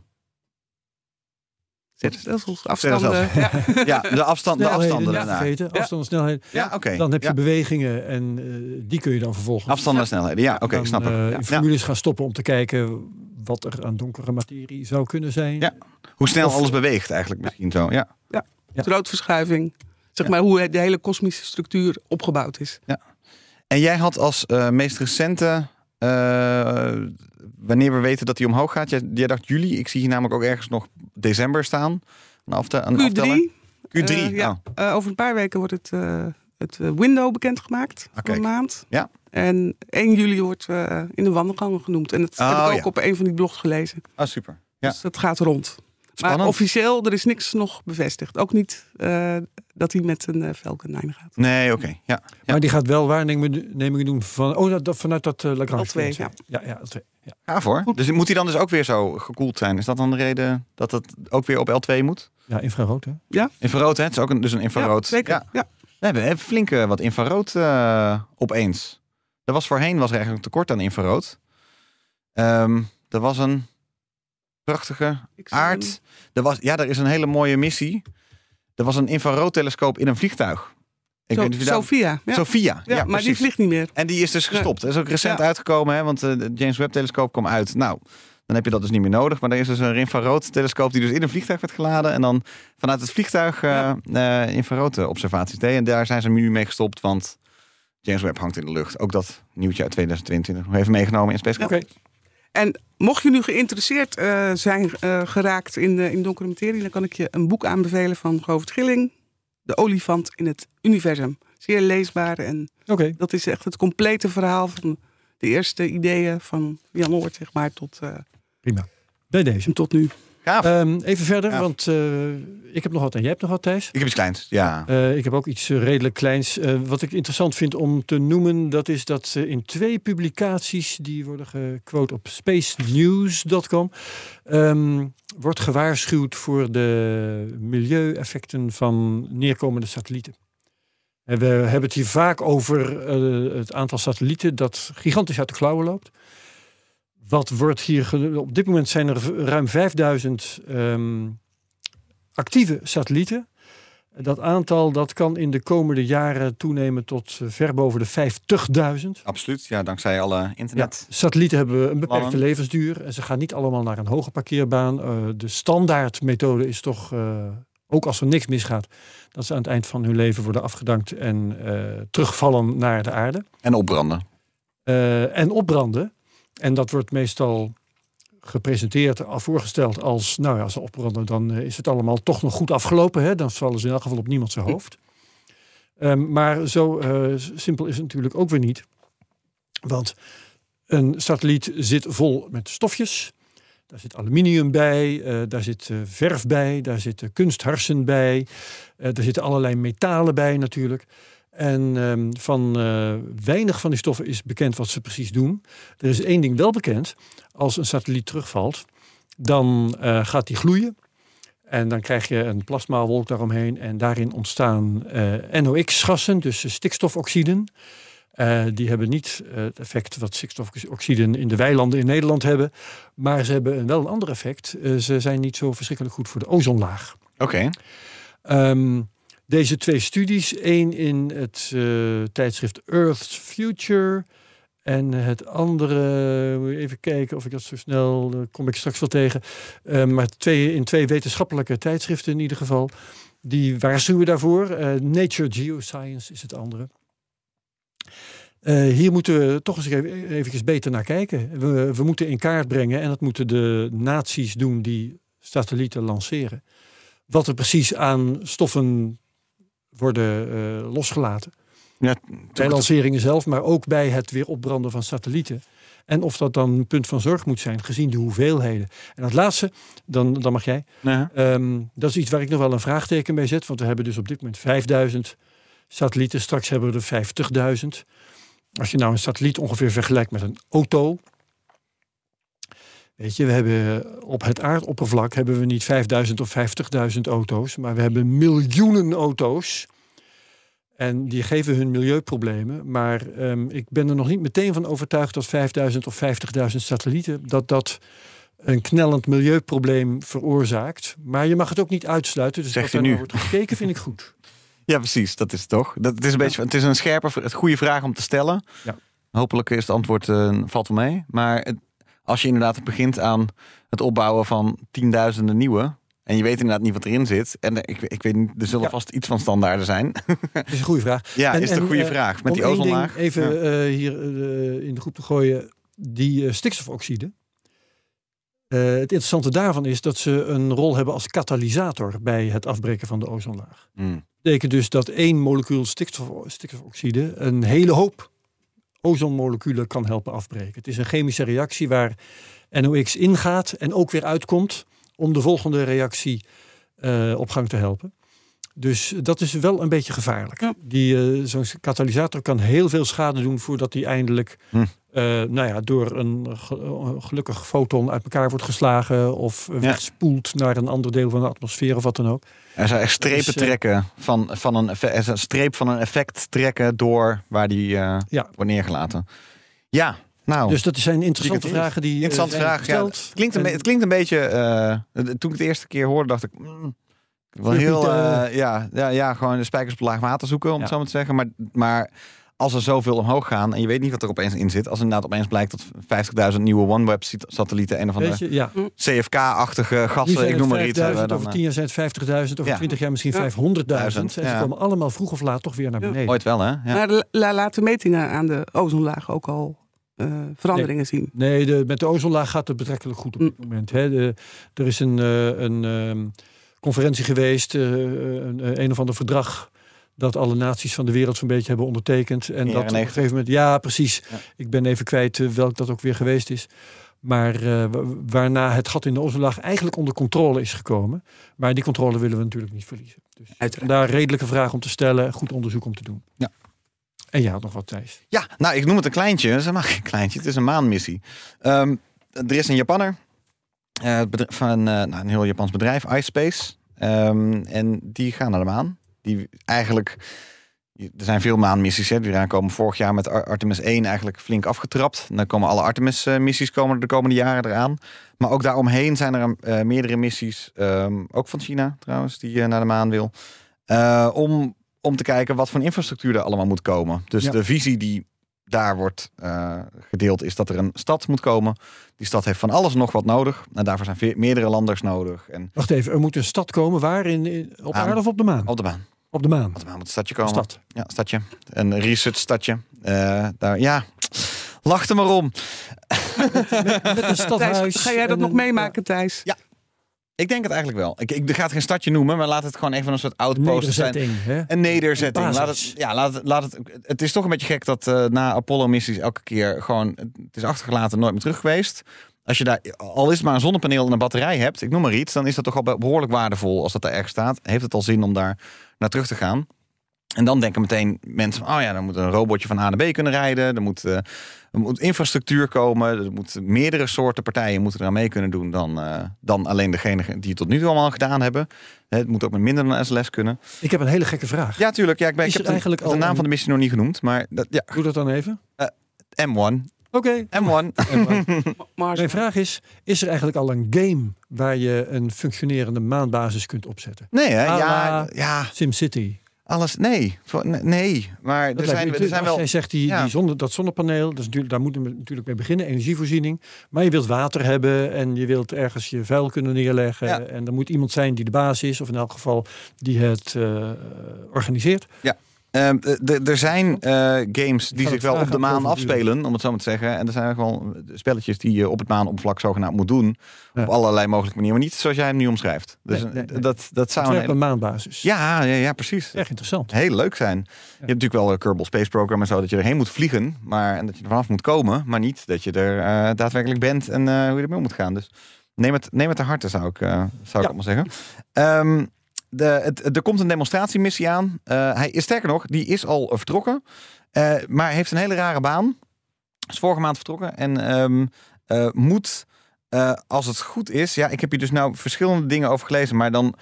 Sterrenstelsels. Afstanden. Ja. Ja, de, afstand, de Snelheden afstanden daarna. vergeten, Ja. afstand en snelheid. Ja, oké. Dan heb je Ja. bewegingen en eh, die kun je dan vervolgens Afstanden en snelheden. Ja, oké, snap ik. eh, Ja. in formules gaan stoppen om te kijken wat er aan donkere materie zou kunnen zijn. Ja. Hoe snel Of- alles beweegt eigenlijk misschien zo. Ja. Ja. Roodverschuiving. Zeg Ja. maar hoe de hele kosmische structuur opgebouwd is. En jij had als eh, meest recente, eh, wanneer we weten dat hij omhoog gaat, jij, jij dacht juli. Ik zie hier namelijk ook ergens nog december staan. Een, afte, een afteller. Q3. Q3, eh, ja. oh. Over een paar weken wordt het, het window bekendgemaakt. Ah, Voor een maand. Ja. En 1 juli wordt in de wandelgangen genoemd. En dat Oh, heb ik ook ja. op een van die blogs gelezen. Ah, super. Ja. Dus dat gaat rond. Spannend. Maar officieel, er is niks nog bevestigd. Ook niet dat hij met een eh, Falcon 9 gaat. Nee, oké. Ja. Ja. Maar die gaat wel waarnemingen doen van, oh, dat, dat- vanuit dat uh, Lagrange. L2, ja. Ja, ja, L2. Ja. Gaaf hoor. Dus moet hij dan dus ook weer zo gekoeld zijn? Is dat dan de reden dat het ook weer op L2 moet? ja, infrarood hè? Infrarood, hè? Het is ook een, dus een infrarood. Ja, zeker. Ja. Ja. We hebben hè, flink eh, wat infrarood eh, opeens. Er was voorheen was er eigenlijk een tekort aan infrarood. Ehm er was een prachtige aard. Er was, ja, er is een hele mooie missie. Er was een infraroodtelescoop in een vliegtuig. Ik Zo- weet daar- Sophia. Ja, Sophia. ja, Ja, maar die vliegt niet meer. En die is dus gestopt. Dat is ook recent Ja. uitgekomen, hè, want eh, de James Webb telescoop kwam uit. Nou, dan heb je dat dus niet meer nodig. Maar er is dus een infrarood telescoop die dus in een vliegtuig werd geladen. En dan vanuit het vliegtuig eh eh, infrarood eh, observaties deed. En daar zijn ze nu mee gestopt, want James Webb hangt in de lucht. Ook dat nieuwtje uit 2022 nog even meegenomen in Space Oké. En mocht je nu geïnteresseerd eh, zijn eh, geraakt in, in donkere materie, dan kan ik je een boek aanbevelen van Govert Gilling, De olifant in het universum. Zeer leesbaar en dat is echt het complete verhaal van de eerste ideeën van Jan Oort, zeg maar, tot, eh, Prima. Bij deze. tot nu. Ehm, even verder, want eh, ik heb nog wat en jij hebt nog wat, Thijs. ik heb iets kleins. Ja. Eh, ik heb ook iets eh, redelijk kleins. Wat ik interessant vind om te noemen, dat is dat in twee publicaties, die worden gequote op spacenews.com, ehm, wordt gewaarschuwd voor de milieueffecten van neerkomende satellieten. En we hebben het hier vaak over het aantal satellieten dat gigantisch uit de klauwen loopt. Wat wordt hier op dit moment zijn er ruim 5000 ehm, actieve satellieten. Dat aantal dat kan in de komende jaren toenemen tot eh, ver boven de 50.000. Absoluut, ja, dankzij alle Ja, internet. satellieten hebben een beperkte Plannen. levensduur en ze gaan niet allemaal naar een hoge parkeerbaan. Eh, de standaardmethode is toch, eh, ook als er niks misgaat, dat ze aan het eind van hun leven worden afgedankt en terugvallen naar de aarde. En opbranden. En opbranden. En dat wordt meestal gepresenteerd, al voorgesteld als, nou ja, als ze opbranden, dan eh, is het allemaal toch nog goed afgelopen. Hè? Dan vallen ze in elk geval op niemand zijn hoofd. Ehm, maar zo eh, simpel is het natuurlijk ook weer niet. Want een satelliet zit vol met stofjes. Daar zit aluminium bij, eh, daar zit eh, verf bij, daar zitten kunstharsen bij. eh er zitten allerlei metalen bij natuurlijk. En ehm, van eh, weinig van die stoffen is bekend wat ze precies doen. Er is één ding wel bekend. Als een satelliet terugvalt, dan eh, gaat die gloeien. En dan krijg je een plasmawolk daaromheen. En daarin ontstaan eh, NOx-gassen, dus stikstofoxiden. Die hebben niet het effect wat stikstofoxiden in de weilanden in Nederland hebben. Maar ze hebben een- wel een ander effect. Ze zijn niet zo verschrikkelijk goed voor de ozonlaag. Oké. Ehm, deze twee studies, één in het eh, tijdschrift Earth's Future en het andere, even kijken of ik dat zo snel, daar kom ik straks wel tegen. Ehm, maar twee, in twee wetenschappelijke tijdschriften in ieder geval, die waarschuwen daarvoor. Eh, Nature Geoscience is het andere. Eh, hier moeten we toch eens even eventjes beter naar kijken. We, we moeten in kaart brengen, en dat moeten de naties doen die satellieten lanceren wat er precies aan stoffen worden eh, losgelaten. Ja, Bij lanceringen zelf, maar ook bij het weer opbranden van satellieten. En of dat dan een punt van zorg moet zijn, gezien de hoeveelheden. En dat laatste, dan, dan mag jij. Ja. Ehm, dat is iets waar ik nog wel een vraagteken bij zet. Want we hebben dus op dit moment 5000 satellieten. Straks hebben we er 50.000. Als je nou een satelliet ongeveer vergelijkt met een auto. Weet je, we hebben op het aardoppervlak hebben we niet 5000 of 50.000 auto's. Maar we hebben miljoenen auto's. En die geven hun milieuproblemen. Maar ehm, ik ben er nog niet meteen van overtuigd dat 5000 of 50.000 satellieten. dat dat een knellend milieuprobleem veroorzaakt. Maar je mag het ook niet uitsluiten. Dus Zeg dat je daar nu. wordt gekeken vind ik goed. Ja, precies. Dat is het toch. Dat, het, is een beetje, het is een scherpe, het goede vraag om te stellen. Ja. Hopelijk is het antwoord eh, valt wel mee. Maar het- als je inderdaad begint aan het opbouwen van tienduizenden nieuwe. En je weet inderdaad niet wat erin zit. En ik, ik weet niet, er zullen Ja. vast iets van standaarden zijn. Dat is een goede vraag. ja, En- is het een en, goede eh, vraag. Met die ozonlaag. even Ja. eh, hier eh, in de groep te gooien. Die stikstofoxide. Het interessante daarvan is dat ze een rol hebben als katalysator bij het afbreken van de ozonlaag. Hmm. betekent dus dat één molecuul stikstof, stikstofoxide een hele hoop ozonmoleculen kan helpen afbreken. Het is een chemische reactie waar NOx ingaat en ook weer uitkomt om de volgende reactie eh, op gang te helpen. Dus dat is wel een beetje gevaarlijk. Ja. Die, eh, Zo'n katalysator kan heel veel schade doen voordat hij eindelijk Hm. eh, nou ja, door een ge- gelukkig foton uit elkaar wordt geslagen of wegspoelt naar een ander deel van de atmosfeer of wat dan ook. Er zijn echt strepen eh, trekken van, van een, er een streep van een effect trekken door waar die eh, Ja. wordt neergelaten. Ja, nou. Dus dat zijn interessante vragen die Interessante vraag. Ja, gesteld. het, klinkt een, En- het klinkt een beetje. eh, toen ik het eerste keer hoorde, dacht ik. mm, wel heel. eh, eh, ja, ja, ja, gewoon de spijkers op laag water zoeken, om Ja. het zo maar te zeggen. Maar, maar als er zoveel omhoog gaan en je weet niet wat er opeens in zit. Als inderdaad opeens blijkt dat 50.000 nieuwe OneWeb-satellieten een of Weet andere je, ja. CFK-achtige gassen, ik noem maar iets. 5000, hebben, over dan, 10 jaar zijn het 50.000, over Ja. 20 jaar misschien Ja. 500.000. En ze komen allemaal vroeg of laat toch weer naar beneden. eh, ooit wel, hè? Ja. Maar la- la- laten metingen aan de ozonlaag ook al eh, veranderingen zien. Nee, de, met de ozonlaag gaat het betrekkelijk goed op dit moment. Hè. De, er is een, eh, een ehm, conferentie geweest, eh, een, een of ander verdrag dat alle naties van de wereld zo'n beetje hebben ondertekend. En dat op een 90. gegeven moment, ja, precies. Ja. Ik ben even kwijt eh, welk dat ook weer geweest is. Maar eh, wa- waarna het gat in de ozonlaag eigenlijk onder controle is gekomen. Maar die controle willen we natuurlijk niet verliezen. Dus Uiteraard. daar redelijke vraag om te stellen, goed onderzoek om te doen. Ja. En je had nog wat, Thijs. Ja, nou, ik noem het een kleintje. Is helemaal geen kleintje. Het is een maanmissie. Ehm, er is een Japanner eh, bedrijf- van eh, nou, een heel Japans bedrijf, iSpace. Ehm, en die gaan naar de maan. Die eigenlijk, er zijn veel maanmissies. Hè, die eraan komen vorig jaar met Ar- Artemis 1 eigenlijk flink afgetrapt. En dan komen alle Artemis-missies komen er de komende jaren eraan. Maar ook daaromheen zijn er eh, meerdere missies. ehm, ook van China trouwens, die eh, naar de maan wil. Eh, om, om te kijken wat voor infrastructuur er allemaal moet komen. Dus Ja. de visie die daar wordt eh, gedeeld is dat er een stad moet komen. Die stad heeft van alles nog wat nodig. En daarvoor zijn meerdere landers nodig. En Wacht even, er moet een stad komen waar? In, in- op Aan- aarde of op de maan? op de baan. Op de maan. Op de baan moet een stadje komen. Stad. Ja, stadje. Een research stadje. Eh, daar, ja, lach er maar om. Met een stadhuis. Thijs, ga jij dat en nog een- meemaken, Thijs? Ja. Ik denk het eigenlijk wel. Ik, ik ga het geen stadje noemen, maar laat het gewoon even een soort outpost zijn. Hè? Een nederzetting. Een Laat het, ja, laat het, laat het, het is toch een beetje gek dat eh, na Apollo-missies elke keer gewoon... Het is achtergelaten, nooit meer terug geweest. Als je daar, al is maar een zonnepaneel en een batterij hebt, ik noem maar iets... dan is dat toch al behoorlijk waardevol als dat daar ergens staat. Heeft het al zin om daar naar terug te gaan? En dan denken meteen mensen, oh ja, dan moet een robotje van A naar B kunnen rijden. Er moet, eh, er moet infrastructuur komen. Er moeten meerdere soorten partijen moeten eraan mee kunnen doen dan, eh, dan alleen degene die het tot nu toe allemaal gedaan hebben. Het moet ook met minder dan SLS kunnen. Ik heb een hele gekke vraag. Ja, tuurlijk. Ja, ik, ben, Is ik heb de, eigenlijk de al naam een- van de missie nog niet genoemd, maar dat, ja, Doe dat dan even. M1. Oké. M1. Mars. Mijn vraag is, is er eigenlijk al een game waar je een functionerende maanbasis kunt opzetten? Nee, hè? Ja, ja, SimCity. Alles. Nee, nee, maar er Dat zijn, er zijn wel. jij zegt die, ja. die zonne, dat zonnepaneel, dat is natuurlijk, daar moeten we natuurlijk mee beginnen, energievoorziening. Maar je wilt water hebben en je wilt ergens je vuil kunnen neerleggen. Ja. En er moet iemand zijn die de baas is, of in elk geval die het eh, organiseert. Ehm, d- d- er zijn eh, games die zich wel op de aan maan afspelen, om het zo maar te zeggen. En er zijn gewoon spelletjes die je op het maanoppervlak zogenaamd moet doen. Ja. Op allerlei mogelijke manieren, maar niet zoals jij hem nu omschrijft. Dus Nee, nee, nee. Dat, dat zou een hele- maanbasis. ja, ja, ja, precies. Erg interessant. Heel leuk zijn. Je hebt natuurlijk wel een Kerbal Space Program en zo, dat je erheen moet vliegen. Maar, en dat je er vanaf moet komen, maar niet dat je er eh, daadwerkelijk bent en eh, hoe je ermee om moet gaan. Dus neem het, neem het ter harte, zou ik, eh, zou ik allemaal zeggen. Ehm, de, het, er komt een demonstratiemissie aan. Eh, hij is sterker nog, die is al eh, vertrokken. Eh, maar heeft een hele rare baan. Is vorige maand vertrokken. En ehm, eh, moet, als het goed is... Ja, ik heb hier dus nou verschillende dingen over gelezen. Maar dan...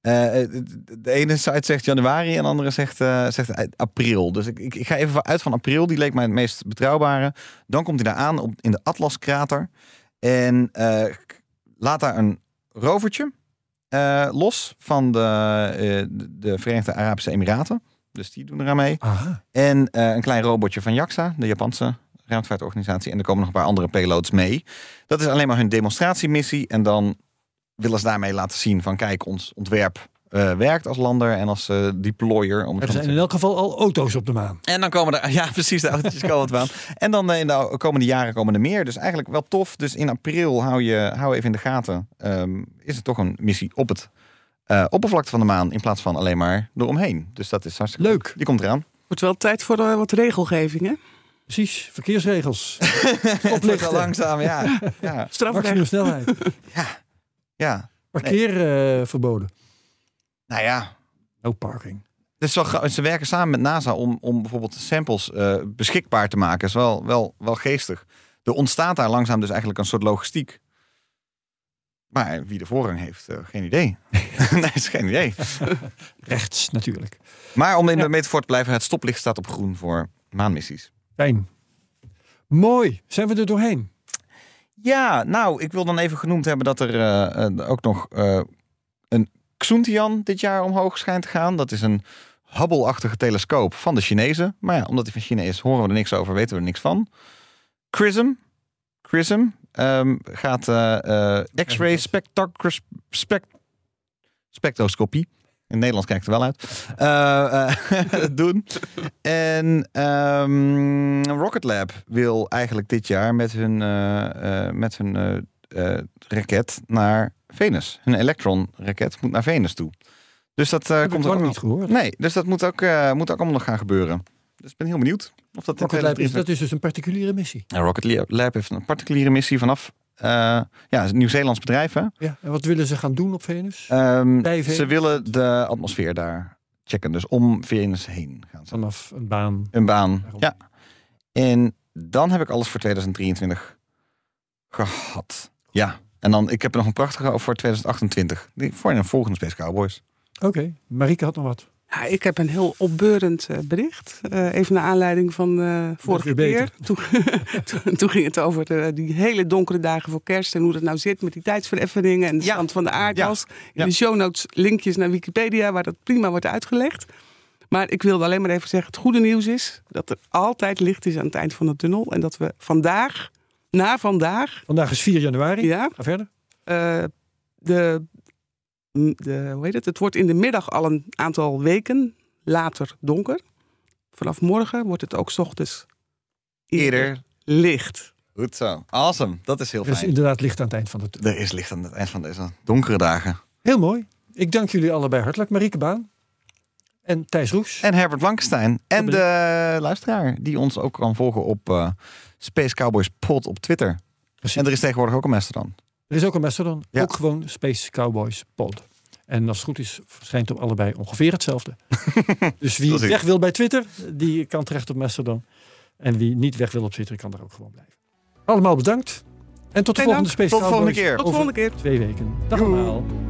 de ene site zegt januari en de andere zegt, zegt april. Dus ik, ik, ga even uit van april. Die leek mij het meest betrouwbare. Dan komt hij daar aan in de Atlaskrater. En laat daar een rovertje eh, los van de, eh, de- de Verenigde Arabische Emiraten. Dus die doen eraan mee. Aha. En eh, een klein robotje van JAXA, de Japanse ruimtevaartorganisatie. En er komen nog een paar andere payloads mee. Dat is alleen maar hun demonstratiemissie. En dan willen ze daarmee laten zien van kijk, ons ontwerp eh, werkt als lander en als eh, deployer. Om het Er te zijn in elk geval al auto's op de maan. en dan komen er, ja precies, de autootjes komen het aan. En dan eh, in de komende jaren komen er meer. Dus eigenlijk wel tof. Dus in april hou je hou even in de gaten. Ehm, is het toch een missie op het eh, oppervlakte van de maan in plaats van alleen maar eromheen. Dus dat is hartstikke Leuk. Die komt eraan. Wordt wel tijd voor wat regelgeving, hè? Precies, verkeersregels. Oplichten. langzaam, ja. Ja, Strafrecht. Maximum snelheid. ja. Parkeer eh, verboden. Nou ja. No parking. Gra- ze werken samen met NASA om, om bijvoorbeeld samples eh, beschikbaar te maken. is wel, wel, wel geestig. Er ontstaat daar langzaam dus eigenlijk een soort logistiek. Maar wie de voorrang heeft, eh, geen idee. nee, is geen idee. Rechts natuurlijk. Maar om in de metafoor te blijven, het stoplicht staat op groen voor maanmissies. Fijn. Mooi. Zijn we er doorheen? Ja, nou, ik wil dan even genoemd hebben dat er eh, ook nog Xuntian dit jaar omhoog schijnt te gaan. Dat is een Hubble-achtige telescoop van de Chinezen. Maar ja, omdat hij van China is, horen we er niks over, weten we er niks van. XRISM, XRISM ehm, gaat eh, eh, X-ray spect- spectroscopie. In het Nederlands kijkt het er wel uit. eh, doen. En ehm, Rocket Lab wil eigenlijk dit jaar met hun, met hun raket naar Venus. Hun Electron-raket moet naar Venus toe. Dus dat Heb komt ook nog. niet gehoord. Nee, dus dat moet ook, eh, moet ook allemaal nog gaan gebeuren. Dus ik ben heel benieuwd of dat Rocket Lab is, 2023 dat is dus een particuliere missie. ja, Rocket Lab- heeft een particuliere missie vanaf. eh, ja, een Nieuw-Zeelands bedrijf. Hè? Ja. En wat willen ze gaan doen op Venus? Venus? ze willen de atmosfeer daar checken. Dus om Venus heen gaan ze. Vanaf een baan. Een baan. Daarom. Ja. En dan heb ik alles voor 2023 gehad. Ja. En dan, ik heb er nog een prachtige over voor 2028. Die voor een volgende Space Cowboys. Oké. Marieke had nog wat. Ja, ik heb een heel opbeurend eh, bericht. Eh, even naar aanleiding van eh vorige keer. Toen, toen, toen ging het over eh, die hele donkere dagen voor kerst. En hoe dat nou zit met die tijdsvereffeningen en de Ja. stand van de aardgas. In Ja. de show notes linkjes naar Wikipedia waar dat prima wordt uitgelegd. Maar ik wilde alleen maar even zeggen, het goede nieuws is dat er altijd licht is aan het eind van de tunnel. En dat we vandaag, na vandaag, Vandaag is 4 januari. ja, Ga verder. eh, de, de, hoe heet het? Het wordt in de middag al een aantal weken later donker. Vanaf morgen wordt het ook 's ochtends Eerder. licht. Goed zo. Awesome. Dat is heel Er is fijn. inderdaad licht aan het eind van de tunnel. Er is licht aan het eind van deze donkere dagen. Heel mooi. Ik dank jullie allebei hartelijk. Marieke Baan en Thijs Roes. En Herbert Blankenstein. En de luisteraar die ons ook kan volgen op eh, Space Cowboys Pod op Twitter. Precies. En er is tegenwoordig ook een Mastodon. Er is ook een Mastodon. Ja. Ook gewoon Space Cowboys Pod. En als het goed is, verschijnt op allebei ongeveer hetzelfde. dus wie weg wil bij Twitter, die kan terecht op Mastodon. En wie niet weg wil op Twitter, kan daar ook gewoon blijven. Allemaal bedankt. En tot de volgende dank. Space Tot de volgende Cowboys keer. Tot de volgende keer. twee weken. Dag Doei. allemaal.